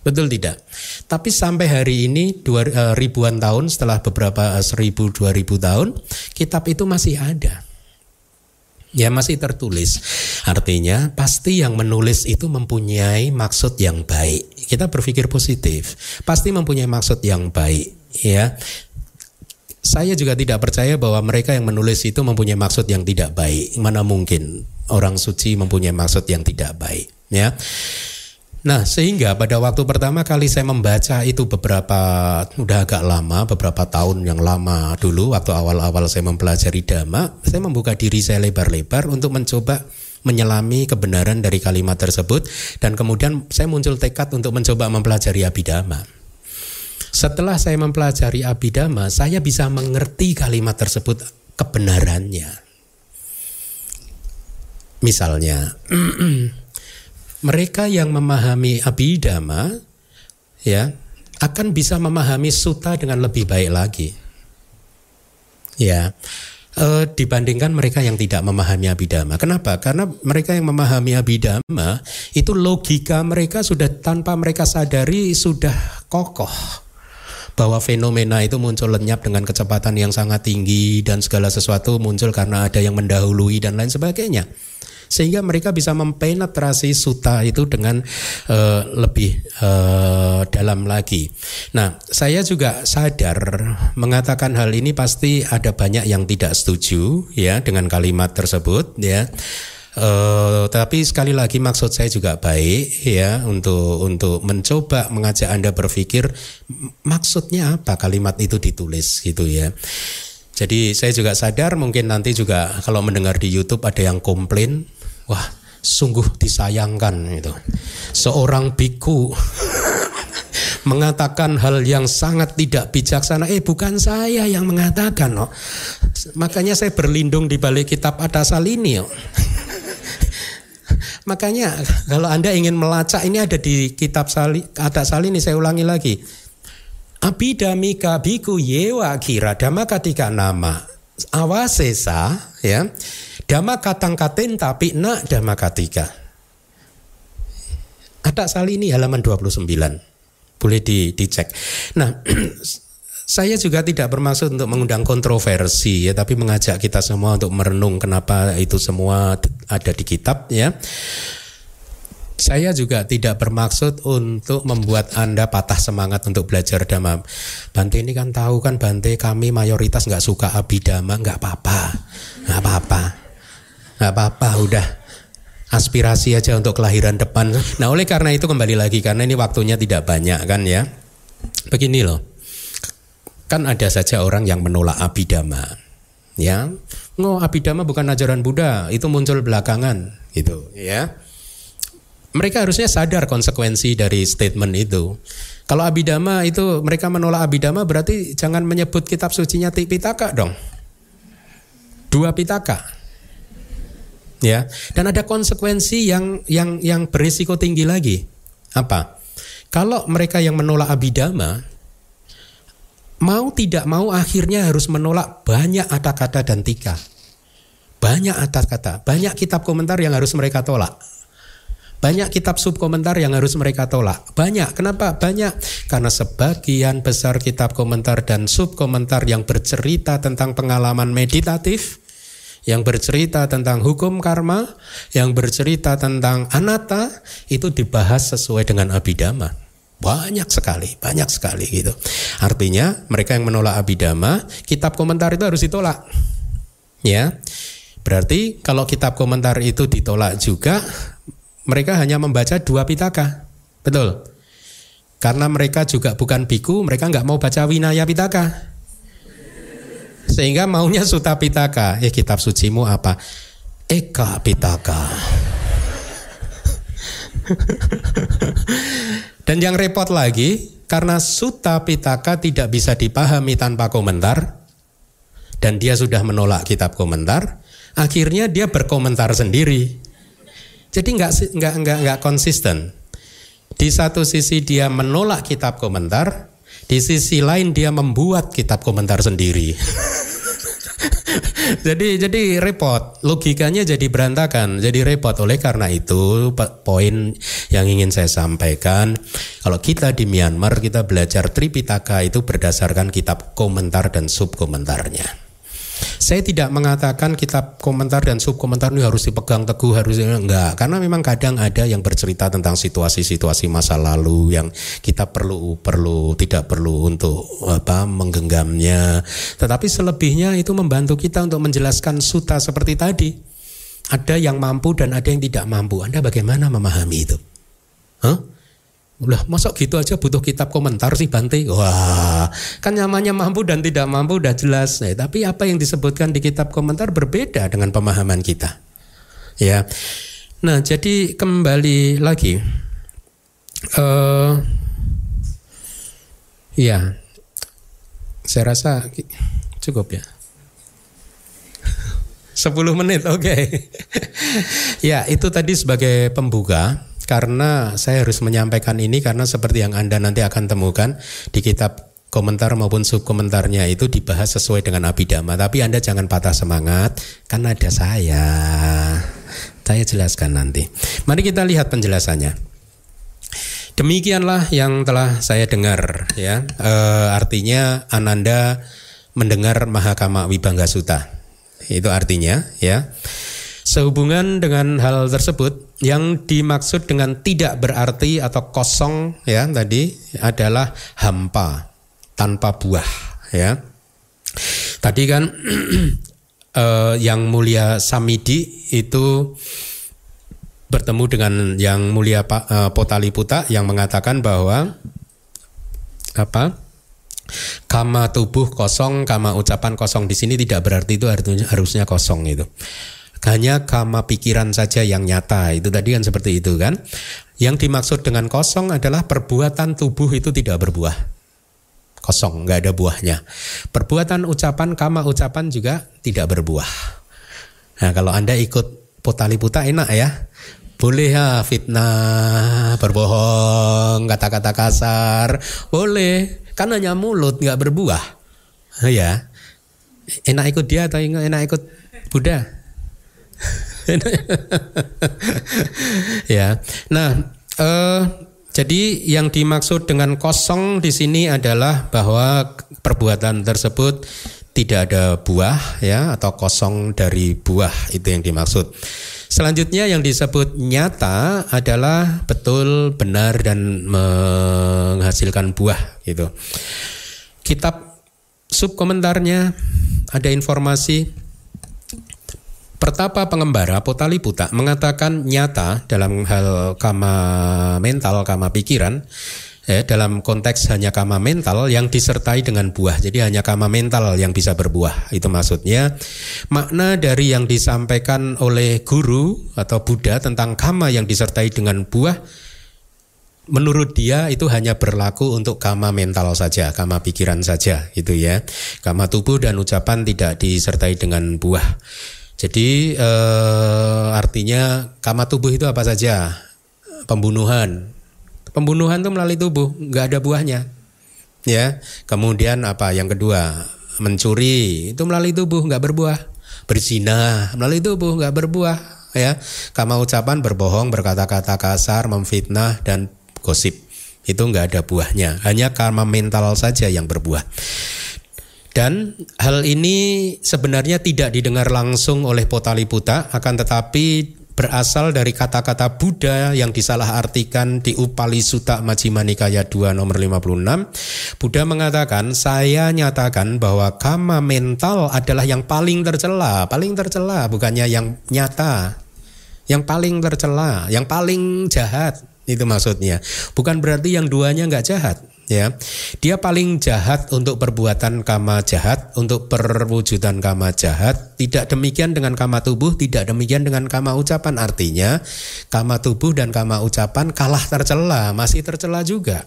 Betul tidak? Tapi sampai hari ini dua, eh, ribuan tahun setelah beberapa eh, seribu dua ribu tahun, kitab itu masih ada. Ya masih tertulis. Artinya pasti yang menulis itu mempunyai maksud yang baik. Kita berpikir positif. Pasti mempunyai maksud yang baik, ya. Saya juga tidak percaya bahwa mereka yang menulis itu mempunyai maksud yang tidak baik. Mana mungkin orang suci mempunyai maksud yang tidak baik, ya. Nah, sehingga pada waktu pertama kali saya membaca itu beberapa udah agak lama, beberapa tahun yang lama dulu waktu awal-awal saya mempelajari dhamma, saya membuka diri saya lebar-lebar untuk mencoba menyelami kebenaran dari kalimat tersebut dan kemudian saya muncul tekad untuk mencoba mempelajari abidama. Setelah saya mempelajari abidama, saya bisa mengerti kalimat tersebut kebenarannya. Misalnya, mereka yang memahami abidama ya akan bisa memahami suta dengan lebih baik lagi. Ya. E, dibandingkan mereka yang tidak memahami abidama. Kenapa? Karena mereka yang memahami abidama itu logika mereka sudah tanpa mereka sadari sudah kokoh bahwa fenomena itu muncul lenyap dengan kecepatan yang sangat tinggi dan segala sesuatu muncul karena ada yang mendahului dan lain sebagainya sehingga mereka bisa mempenetrasi suta itu dengan uh, lebih uh, dalam lagi. Nah, saya juga sadar mengatakan hal ini pasti ada banyak yang tidak setuju ya dengan kalimat tersebut ya. Uh, tapi sekali lagi maksud saya juga baik ya untuk untuk mencoba mengajak anda berpikir maksudnya apa kalimat itu ditulis gitu ya. Jadi saya juga sadar mungkin nanti juga kalau mendengar di YouTube ada yang komplain Wah, sungguh disayangkan itu. Seorang biku mengatakan hal yang sangat tidak bijaksana. Eh bukan saya yang mengatakan, no. Makanya saya berlindung di balik kitab Adasal ini, no. Makanya kalau Anda ingin melacak ini ada di kitab Sali, Adasal ini saya ulangi lagi. Abidamika biku yewa kira dama ketika nama awasesa ya dama katang katen tapi nak dama katika. Ada sali ini halaman 29 boleh di, dicek. Nah saya juga tidak bermaksud untuk mengundang kontroversi ya tapi mengajak kita semua untuk merenung kenapa itu semua ada di kitab ya. Saya juga tidak bermaksud untuk membuat Anda patah semangat untuk belajar dhamma. Bante ini kan tahu kan Bante kami mayoritas nggak suka abidama, nggak apa-apa, nggak apa-apa, nggak apa-apa, udah aspirasi aja untuk kelahiran depan. Nah oleh karena itu kembali lagi karena ini waktunya tidak banyak kan ya. Begini loh, kan ada saja orang yang menolak abidama, ya. No, abidama bukan ajaran Buddha, itu muncul belakangan gitu, ya mereka harusnya sadar konsekuensi dari statement itu. Kalau abidama itu mereka menolak abidama berarti jangan menyebut kitab sucinya Pitaka dong. Dua Pitaka. Ya, dan ada konsekuensi yang yang yang berisiko tinggi lagi. Apa? Kalau mereka yang menolak abidama mau tidak mau akhirnya harus menolak banyak kata-kata dan tika. Banyak atas kata, banyak kitab komentar yang harus mereka tolak. Banyak kitab subkomentar yang harus mereka tolak. Banyak. Kenapa? Banyak. Karena sebagian besar kitab komentar dan subkomentar yang bercerita tentang pengalaman meditatif, yang bercerita tentang hukum karma, yang bercerita tentang anata, itu dibahas sesuai dengan abidama. Banyak sekali, banyak sekali gitu. Artinya mereka yang menolak abidama, kitab komentar itu harus ditolak. Ya. Berarti kalau kitab komentar itu ditolak juga, mereka hanya membaca dua pitaka. Betul. Karena mereka juga bukan biku, mereka nggak mau baca Winaya Pitaka. Sehingga maunya Suta Pitaka. Eh kitab sucimu apa? Eka Pitaka. Dan yang repot lagi, karena Suta Pitaka tidak bisa dipahami tanpa komentar, dan dia sudah menolak kitab komentar, akhirnya dia berkomentar sendiri. Jadi nggak nggak nggak nggak konsisten. Di satu sisi dia menolak kitab komentar, di sisi lain dia membuat kitab komentar sendiri. jadi jadi repot, logikanya jadi berantakan, jadi repot. Oleh karena itu poin yang ingin saya sampaikan, kalau kita di Myanmar kita belajar Tripitaka itu berdasarkan kitab komentar dan subkomentarnya. Saya tidak mengatakan kitab komentar dan subkomentar ini harus dipegang teguh harus enggak. Karena memang kadang ada yang bercerita tentang situasi-situasi masa lalu yang kita perlu perlu tidak perlu untuk apa menggenggamnya. Tetapi selebihnya itu membantu kita untuk menjelaskan suta seperti tadi. Ada yang mampu dan ada yang tidak mampu. Anda bagaimana memahami itu? Huh? Udah masuk gitu aja butuh kitab komentar sih Bante. Wah, kan namanya mampu dan tidak mampu udah jelas. Nah, tapi apa yang disebutkan di kitab komentar berbeda dengan pemahaman kita. Ya. Nah, jadi kembali lagi. Uh, ya. Saya rasa cukup ya. 10 menit, oke. Okay. ya, itu tadi sebagai pembuka karena saya harus menyampaikan ini karena seperti yang Anda nanti akan temukan di kitab komentar maupun subkomentarnya itu dibahas sesuai dengan abidama. Tapi Anda jangan patah semangat, kan ada saya. Saya jelaskan nanti. Mari kita lihat penjelasannya. Demikianlah yang telah saya dengar ya. E, artinya Ananda mendengar Mahakama Wibangga Sutta. Itu artinya ya. Sehubungan dengan hal tersebut, yang dimaksud dengan tidak berarti atau kosong ya tadi adalah hampa tanpa buah ya. Tadi kan eh, yang mulia Samidi itu bertemu dengan yang mulia eh, Potaliputa yang mengatakan bahwa apa? Kama tubuh kosong, kama ucapan kosong di sini tidak berarti itu artinya harusnya kosong itu. Hanya kama pikiran saja yang nyata. Itu tadi kan seperti itu kan. Yang dimaksud dengan kosong adalah perbuatan tubuh itu tidak berbuah. Kosong, nggak ada buahnya. Perbuatan ucapan, kama ucapan juga tidak berbuah. Nah kalau Anda ikut potali puta enak ya. Boleh ya fitnah, berbohong, kata-kata kasar. Boleh, kan hanya mulut nggak berbuah. Ya, enak ikut dia atau enak ikut Buddha? ya. Nah, eh, jadi yang dimaksud dengan kosong di sini adalah bahwa perbuatan tersebut tidak ada buah ya atau kosong dari buah itu yang dimaksud. Selanjutnya yang disebut nyata adalah betul benar dan menghasilkan buah gitu. Kitab subkomentarnya ada informasi Pertapa pengembara Potaliputa mengatakan nyata dalam hal kama mental, kama pikiran, ya, dalam konteks hanya kama mental yang disertai dengan buah. Jadi hanya kama mental yang bisa berbuah. Itu maksudnya makna dari yang disampaikan oleh guru atau Buddha tentang kama yang disertai dengan buah menurut dia itu hanya berlaku untuk kama mental saja, kama pikiran saja gitu ya. Kama tubuh dan ucapan tidak disertai dengan buah. Jadi eh, artinya kama tubuh itu apa saja? Pembunuhan. Pembunuhan itu melalui tubuh, nggak ada buahnya. Ya. Kemudian apa? Yang kedua, mencuri itu melalui tubuh, nggak berbuah. Berzina melalui tubuh, nggak berbuah. Ya. Kama ucapan berbohong, berkata-kata kasar, memfitnah dan gosip itu nggak ada buahnya. Hanya karma mental saja yang berbuah. Dan hal ini sebenarnya tidak didengar langsung oleh Potaliputa, akan tetapi berasal dari kata-kata Buddha yang disalahartikan di Upali Sutta Majjhima Nikaya 2 nomor 56. Buddha mengatakan, saya nyatakan bahwa kama mental adalah yang paling tercela, paling tercela bukannya yang nyata. Yang paling tercela, yang paling jahat itu maksudnya. Bukan berarti yang duanya nggak jahat ya. Dia paling jahat untuk perbuatan kama jahat untuk perwujudan kama jahat. Tidak demikian dengan kama tubuh tidak demikian dengan kama ucapan. Artinya kama tubuh dan kama ucapan kalah tercela masih tercela juga.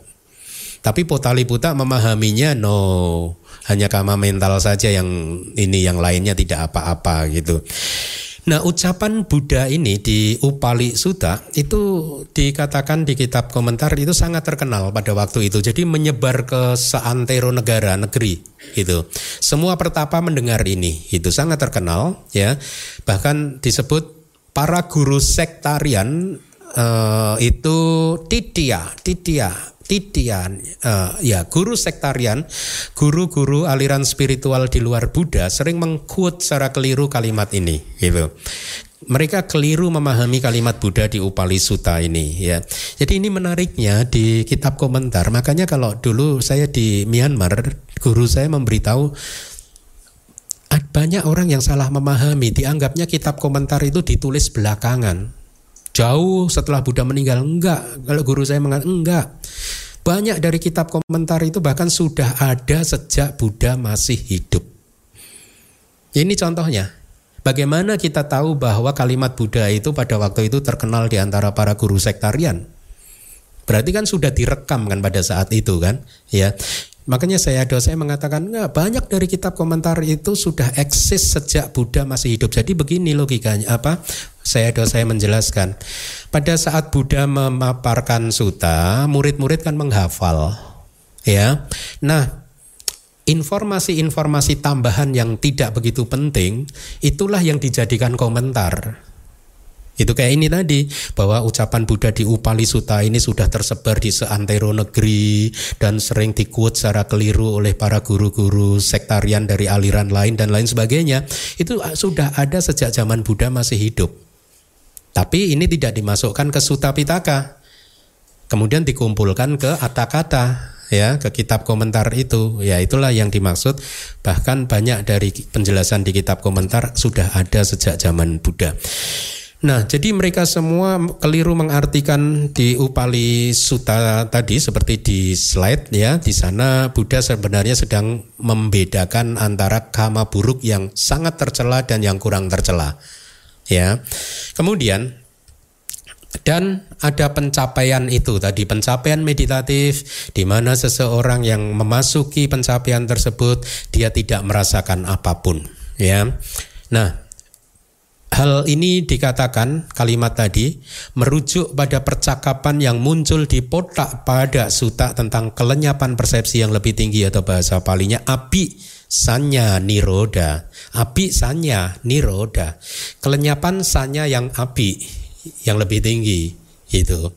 Tapi Potali Puta memahaminya no. Hanya kama mental saja yang ini yang lainnya tidak apa-apa gitu Nah ucapan Buddha ini di Upali Sutta itu dikatakan di kitab komentar itu sangat terkenal pada waktu itu. Jadi menyebar ke seantero negara negeri itu. Semua pertapa mendengar ini itu sangat terkenal ya. Bahkan disebut para guru sektarian uh, itu titia titia titian uh, ya guru sektarian guru-guru aliran spiritual di luar Buddha sering mengkut secara keliru kalimat ini gitu mereka keliru memahami kalimat Buddha di Upali Sutta ini ya. Jadi ini menariknya di kitab komentar. Makanya kalau dulu saya di Myanmar, guru saya memberitahu banyak orang yang salah memahami, dianggapnya kitab komentar itu ditulis belakangan. Jauh setelah Buddha meninggal enggak. Kalau guru saya mengatakan enggak. Banyak dari kitab komentar itu bahkan sudah ada sejak Buddha masih hidup. Ini contohnya. Bagaimana kita tahu bahwa kalimat Buddha itu pada waktu itu terkenal di antara para guru sektarian? Berarti kan sudah direkam kan pada saat itu kan? Ya. Makanya saya dosen mengatakan enggak banyak dari kitab komentar itu sudah eksis sejak Buddha masih hidup. Jadi begini logikanya apa? Saya dosen menjelaskan. Pada saat Buddha memaparkan suta, murid-murid kan menghafal. Ya. Nah, informasi-informasi tambahan yang tidak begitu penting itulah yang dijadikan komentar. Itu kayak ini tadi bahwa ucapan Buddha di Upali Sutta ini sudah tersebar di seantero negeri dan sering dikuat secara keliru oleh para guru-guru sektarian dari aliran lain dan lain sebagainya. Itu sudah ada sejak zaman Buddha masih hidup. Tapi ini tidak dimasukkan ke Sutta Pitaka. Kemudian dikumpulkan ke kata-kata ya ke kitab komentar itu ya itulah yang dimaksud bahkan banyak dari penjelasan di kitab komentar sudah ada sejak zaman Buddha Nah, jadi mereka semua keliru mengartikan di Upali Sutta tadi seperti di slide ya. Di sana Buddha sebenarnya sedang membedakan antara kama buruk yang sangat tercela dan yang kurang tercela. ya. Kemudian dan ada pencapaian itu tadi pencapaian meditatif di mana seseorang yang memasuki pencapaian tersebut dia tidak merasakan apa pun ya. Nah, Hal ini dikatakan kalimat tadi merujuk pada percakapan yang muncul di potak pada suta tentang kelenyapan persepsi yang lebih tinggi atau bahasa palingnya api sanya niroda. Api sanya niroda. Kelenyapan sanya yang api yang lebih tinggi itu.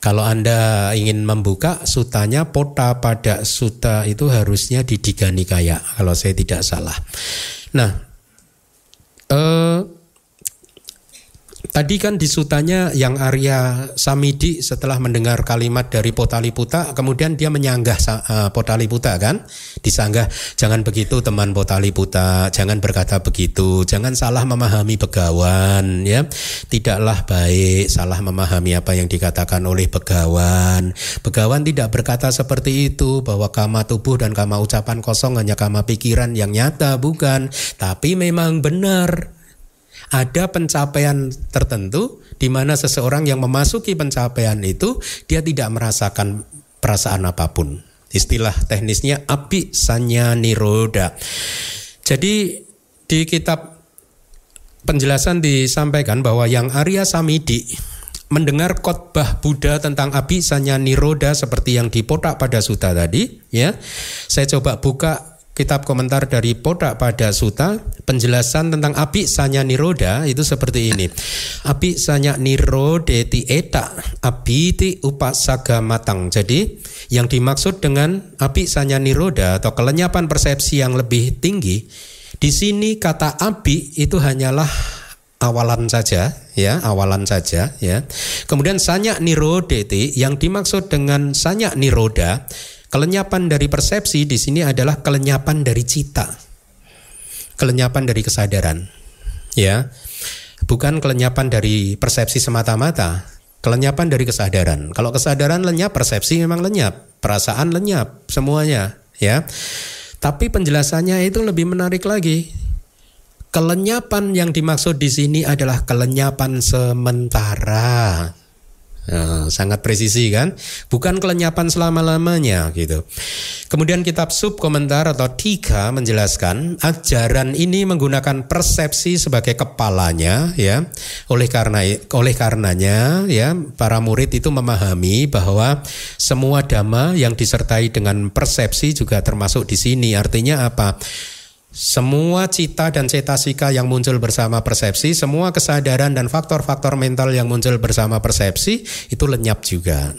Kalau Anda ingin membuka sutanya pota pada suta itu harusnya di Diganikaya kalau saya tidak salah. Nah, eh Tadi kan di sutanya yang Arya Samidi setelah mendengar kalimat dari Potaliputa, kemudian dia menyanggah uh, Potaliputa kan, disanggah jangan begitu teman Potaliputa, jangan berkata begitu, jangan salah memahami begawan, ya, tidaklah baik salah memahami apa yang dikatakan oleh begawan. Begawan tidak berkata seperti itu bahwa kama tubuh dan kama ucapan kosong hanya kama pikiran yang nyata, bukan, tapi memang benar ada pencapaian tertentu di mana seseorang yang memasuki pencapaian itu dia tidak merasakan perasaan apa pun. Istilah teknisnya api sanya niroda. Jadi di kitab penjelasan disampaikan bahwa yang Arya Samidi mendengar khotbah Buddha tentang api sanya niroda seperti yang dipotak pada suta tadi ya. Saya coba buka kitab komentar dari Poda pada Suta penjelasan tentang api sanya niroda itu seperti ini. Api sanya nirodeti eta api ti upasaga matang. Jadi yang dimaksud dengan api sanya niroda atau kelenyapan persepsi yang lebih tinggi di sini kata api itu hanyalah awalan saja ya awalan saja ya kemudian sanya nirodeti yang dimaksud dengan sanya niroda Kelenyapan dari persepsi di sini adalah kelenyapan dari cita. Kelenyapan dari kesadaran. Ya. Bukan kelenyapan dari persepsi semata-mata, kelenyapan dari kesadaran. Kalau kesadaran lenyap, persepsi memang lenyap, perasaan lenyap, semuanya, ya. Tapi penjelasannya itu lebih menarik lagi. Kelenyapan yang dimaksud di sini adalah kelenyapan sementara. Nah, sangat presisi kan? Bukan kelenyapan selama-lamanya gitu. Kemudian kitab sub komentar atau tiga menjelaskan ajaran ini menggunakan persepsi sebagai kepalanya ya. Oleh karena oleh karenanya ya para murid itu memahami bahwa semua dhamma yang disertai dengan persepsi juga termasuk di sini. Artinya apa? Semua cita dan cetasika yang muncul bersama persepsi, semua kesadaran dan faktor-faktor mental yang muncul bersama persepsi itu lenyap juga.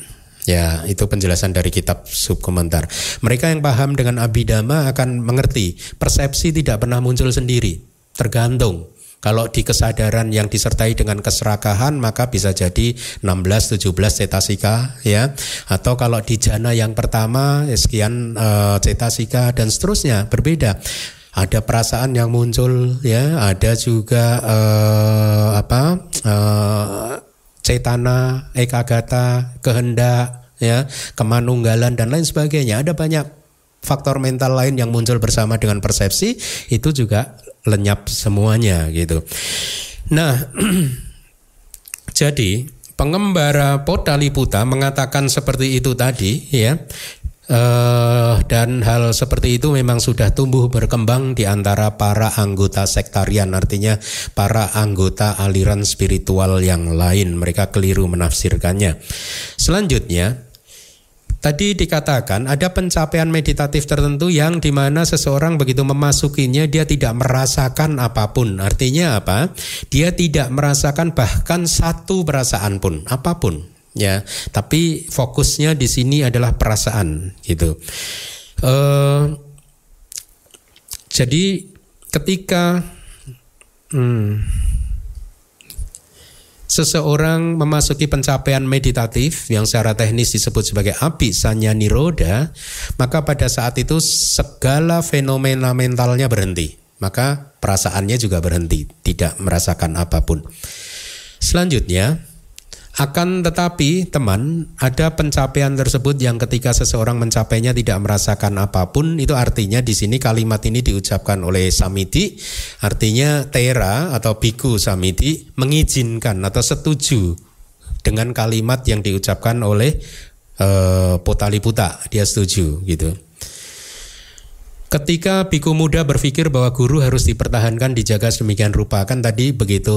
Ya, itu penjelasan dari kitab subkomentar. Mereka yang paham dengan abidama akan mengerti persepsi tidak pernah muncul sendiri, tergantung. Kalau di kesadaran yang disertai dengan keserakahan maka bisa jadi 16 17 cetasika ya. Atau kalau di jana yang pertama sekian uh, cetasika dan seterusnya berbeda ada perasaan yang muncul ya. Ada juga uh, apa uh, cetana ekagata kehendak ya. Kemanunggalan dan lain sebagainya. Ada banyak faktor mental lain yang muncul bersama dengan persepsi. Itu juga lenyap semuanya gitu. Nah jadi pengembara Podaliputa mengatakan seperti itu tadi ya Uh, dan hal seperti itu memang sudah tumbuh berkembang di antara para anggota sektarian, artinya para anggota aliran spiritual yang lain. Mereka keliru menafsirkannya. Selanjutnya, Tadi dikatakan ada pencapaian meditatif tertentu yang di mana seseorang begitu memasukinya dia tidak merasakan apa pun. Artinya apa? Dia tidak merasakan bahkan satu perasaan pun, apa pun ya tapi fokusnya di sini adalah perasaan gitu. Uh, jadi ketika hmm, seseorang memasuki pencapaian meditatif yang secara teknis disebut sebagai api sanya niroda maka pada saat itu segala fenomena mentalnya berhenti. Maka perasaannya juga berhenti tidak merasakan apa pun. Selanjutnya Akan tetapi teman ada pencapaian tersebut yang ketika seseorang mencapainya tidak merasakan apa pun itu artinya di sini kalimat ini diucapkan oleh Samiti artinya Tera atau Biku Samiti mengizinkan atau setuju dengan kalimat yang diucapkan oleh uh, Potaliputa dia setuju gitu. Ketika biku muda berpikir bahwa guru harus dipertahankan dijaga sedemikian rupa kan tadi begitu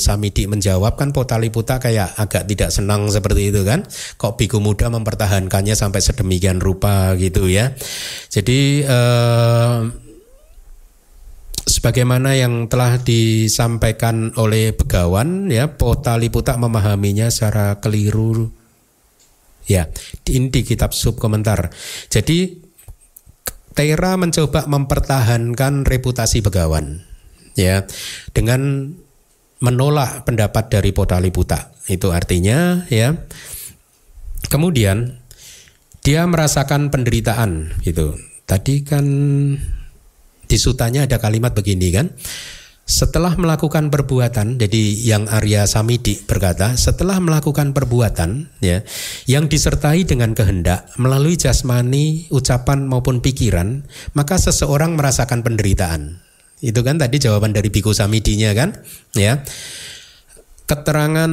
Samidi menjawab kan Potaliputa kayak agak tidak senang seperti itu kan? Kok biku muda mempertahankannya sampai sedemikian rupa gitu ya? Jadi eh, sebagaimana yang telah disampaikan oleh Begawan ya Potaliputa memahaminya secara keliru. Ya ini di kitab sub komentar. Jadi Tera mencoba mempertahankan reputasi Begawan ya dengan menolak pendapat dari Potaliputa. Itu artinya ya. Kemudian dia merasakan penderitaan gitu. Tadi kan di sutanya ada kalimat begini kan. Setelah melakukan perbuatan, jadi yang Arya Samidi berkata, setelah melakukan perbuatan ya, yang disertai dengan kehendak melalui jasmani, ucapan maupun pikiran, maka seseorang merasakan penderitaan. Itu kan tadi jawaban dari Biku Samidinya kan, ya. Keterangan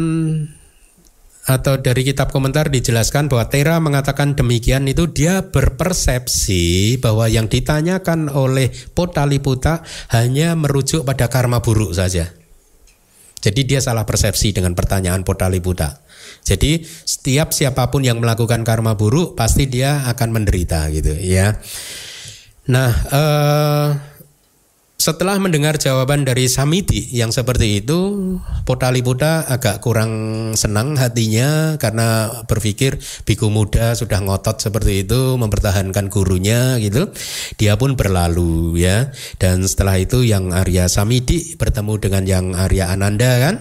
atau dari kitab komentar dijelaskan bahwa Tera mengatakan demikian itu dia berpersepsi bahwa yang ditanyakan oleh Potaliputa hanya merujuk pada karma buruk saja. Jadi dia salah persepsi dengan pertanyaan Potaliputa. Jadi setiap siapa pun yang melakukan karma buruk pasti dia akan menderita gitu ya. Nah, eh, setelah mendengar jawaban dari Samiti yang seperti itu, Potaliputa agak kurang senang hatinya karena berpikir biku muda sudah ngotot seperti itu mempertahankan gurunya gitu. Dia pun berlalu ya. Dan setelah itu yang Arya Samiti bertemu dengan yang Arya Ananda kan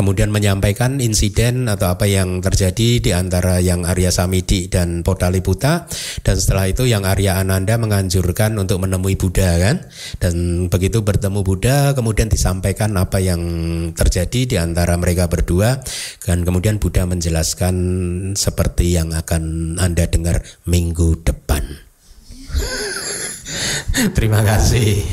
kemudian menyampaikan insiden atau apa yang terjadi di antara yang Arya Samidi dan Podaliputa dan setelah itu yang Arya Ananda menganjurkan untuk menemui Buddha kan dan begitu bertemu Buddha kemudian disampaikan apa yang terjadi di antara mereka berdua dan kemudian Buddha menjelaskan seperti yang akan Anda dengar minggu depan. Terima kasih.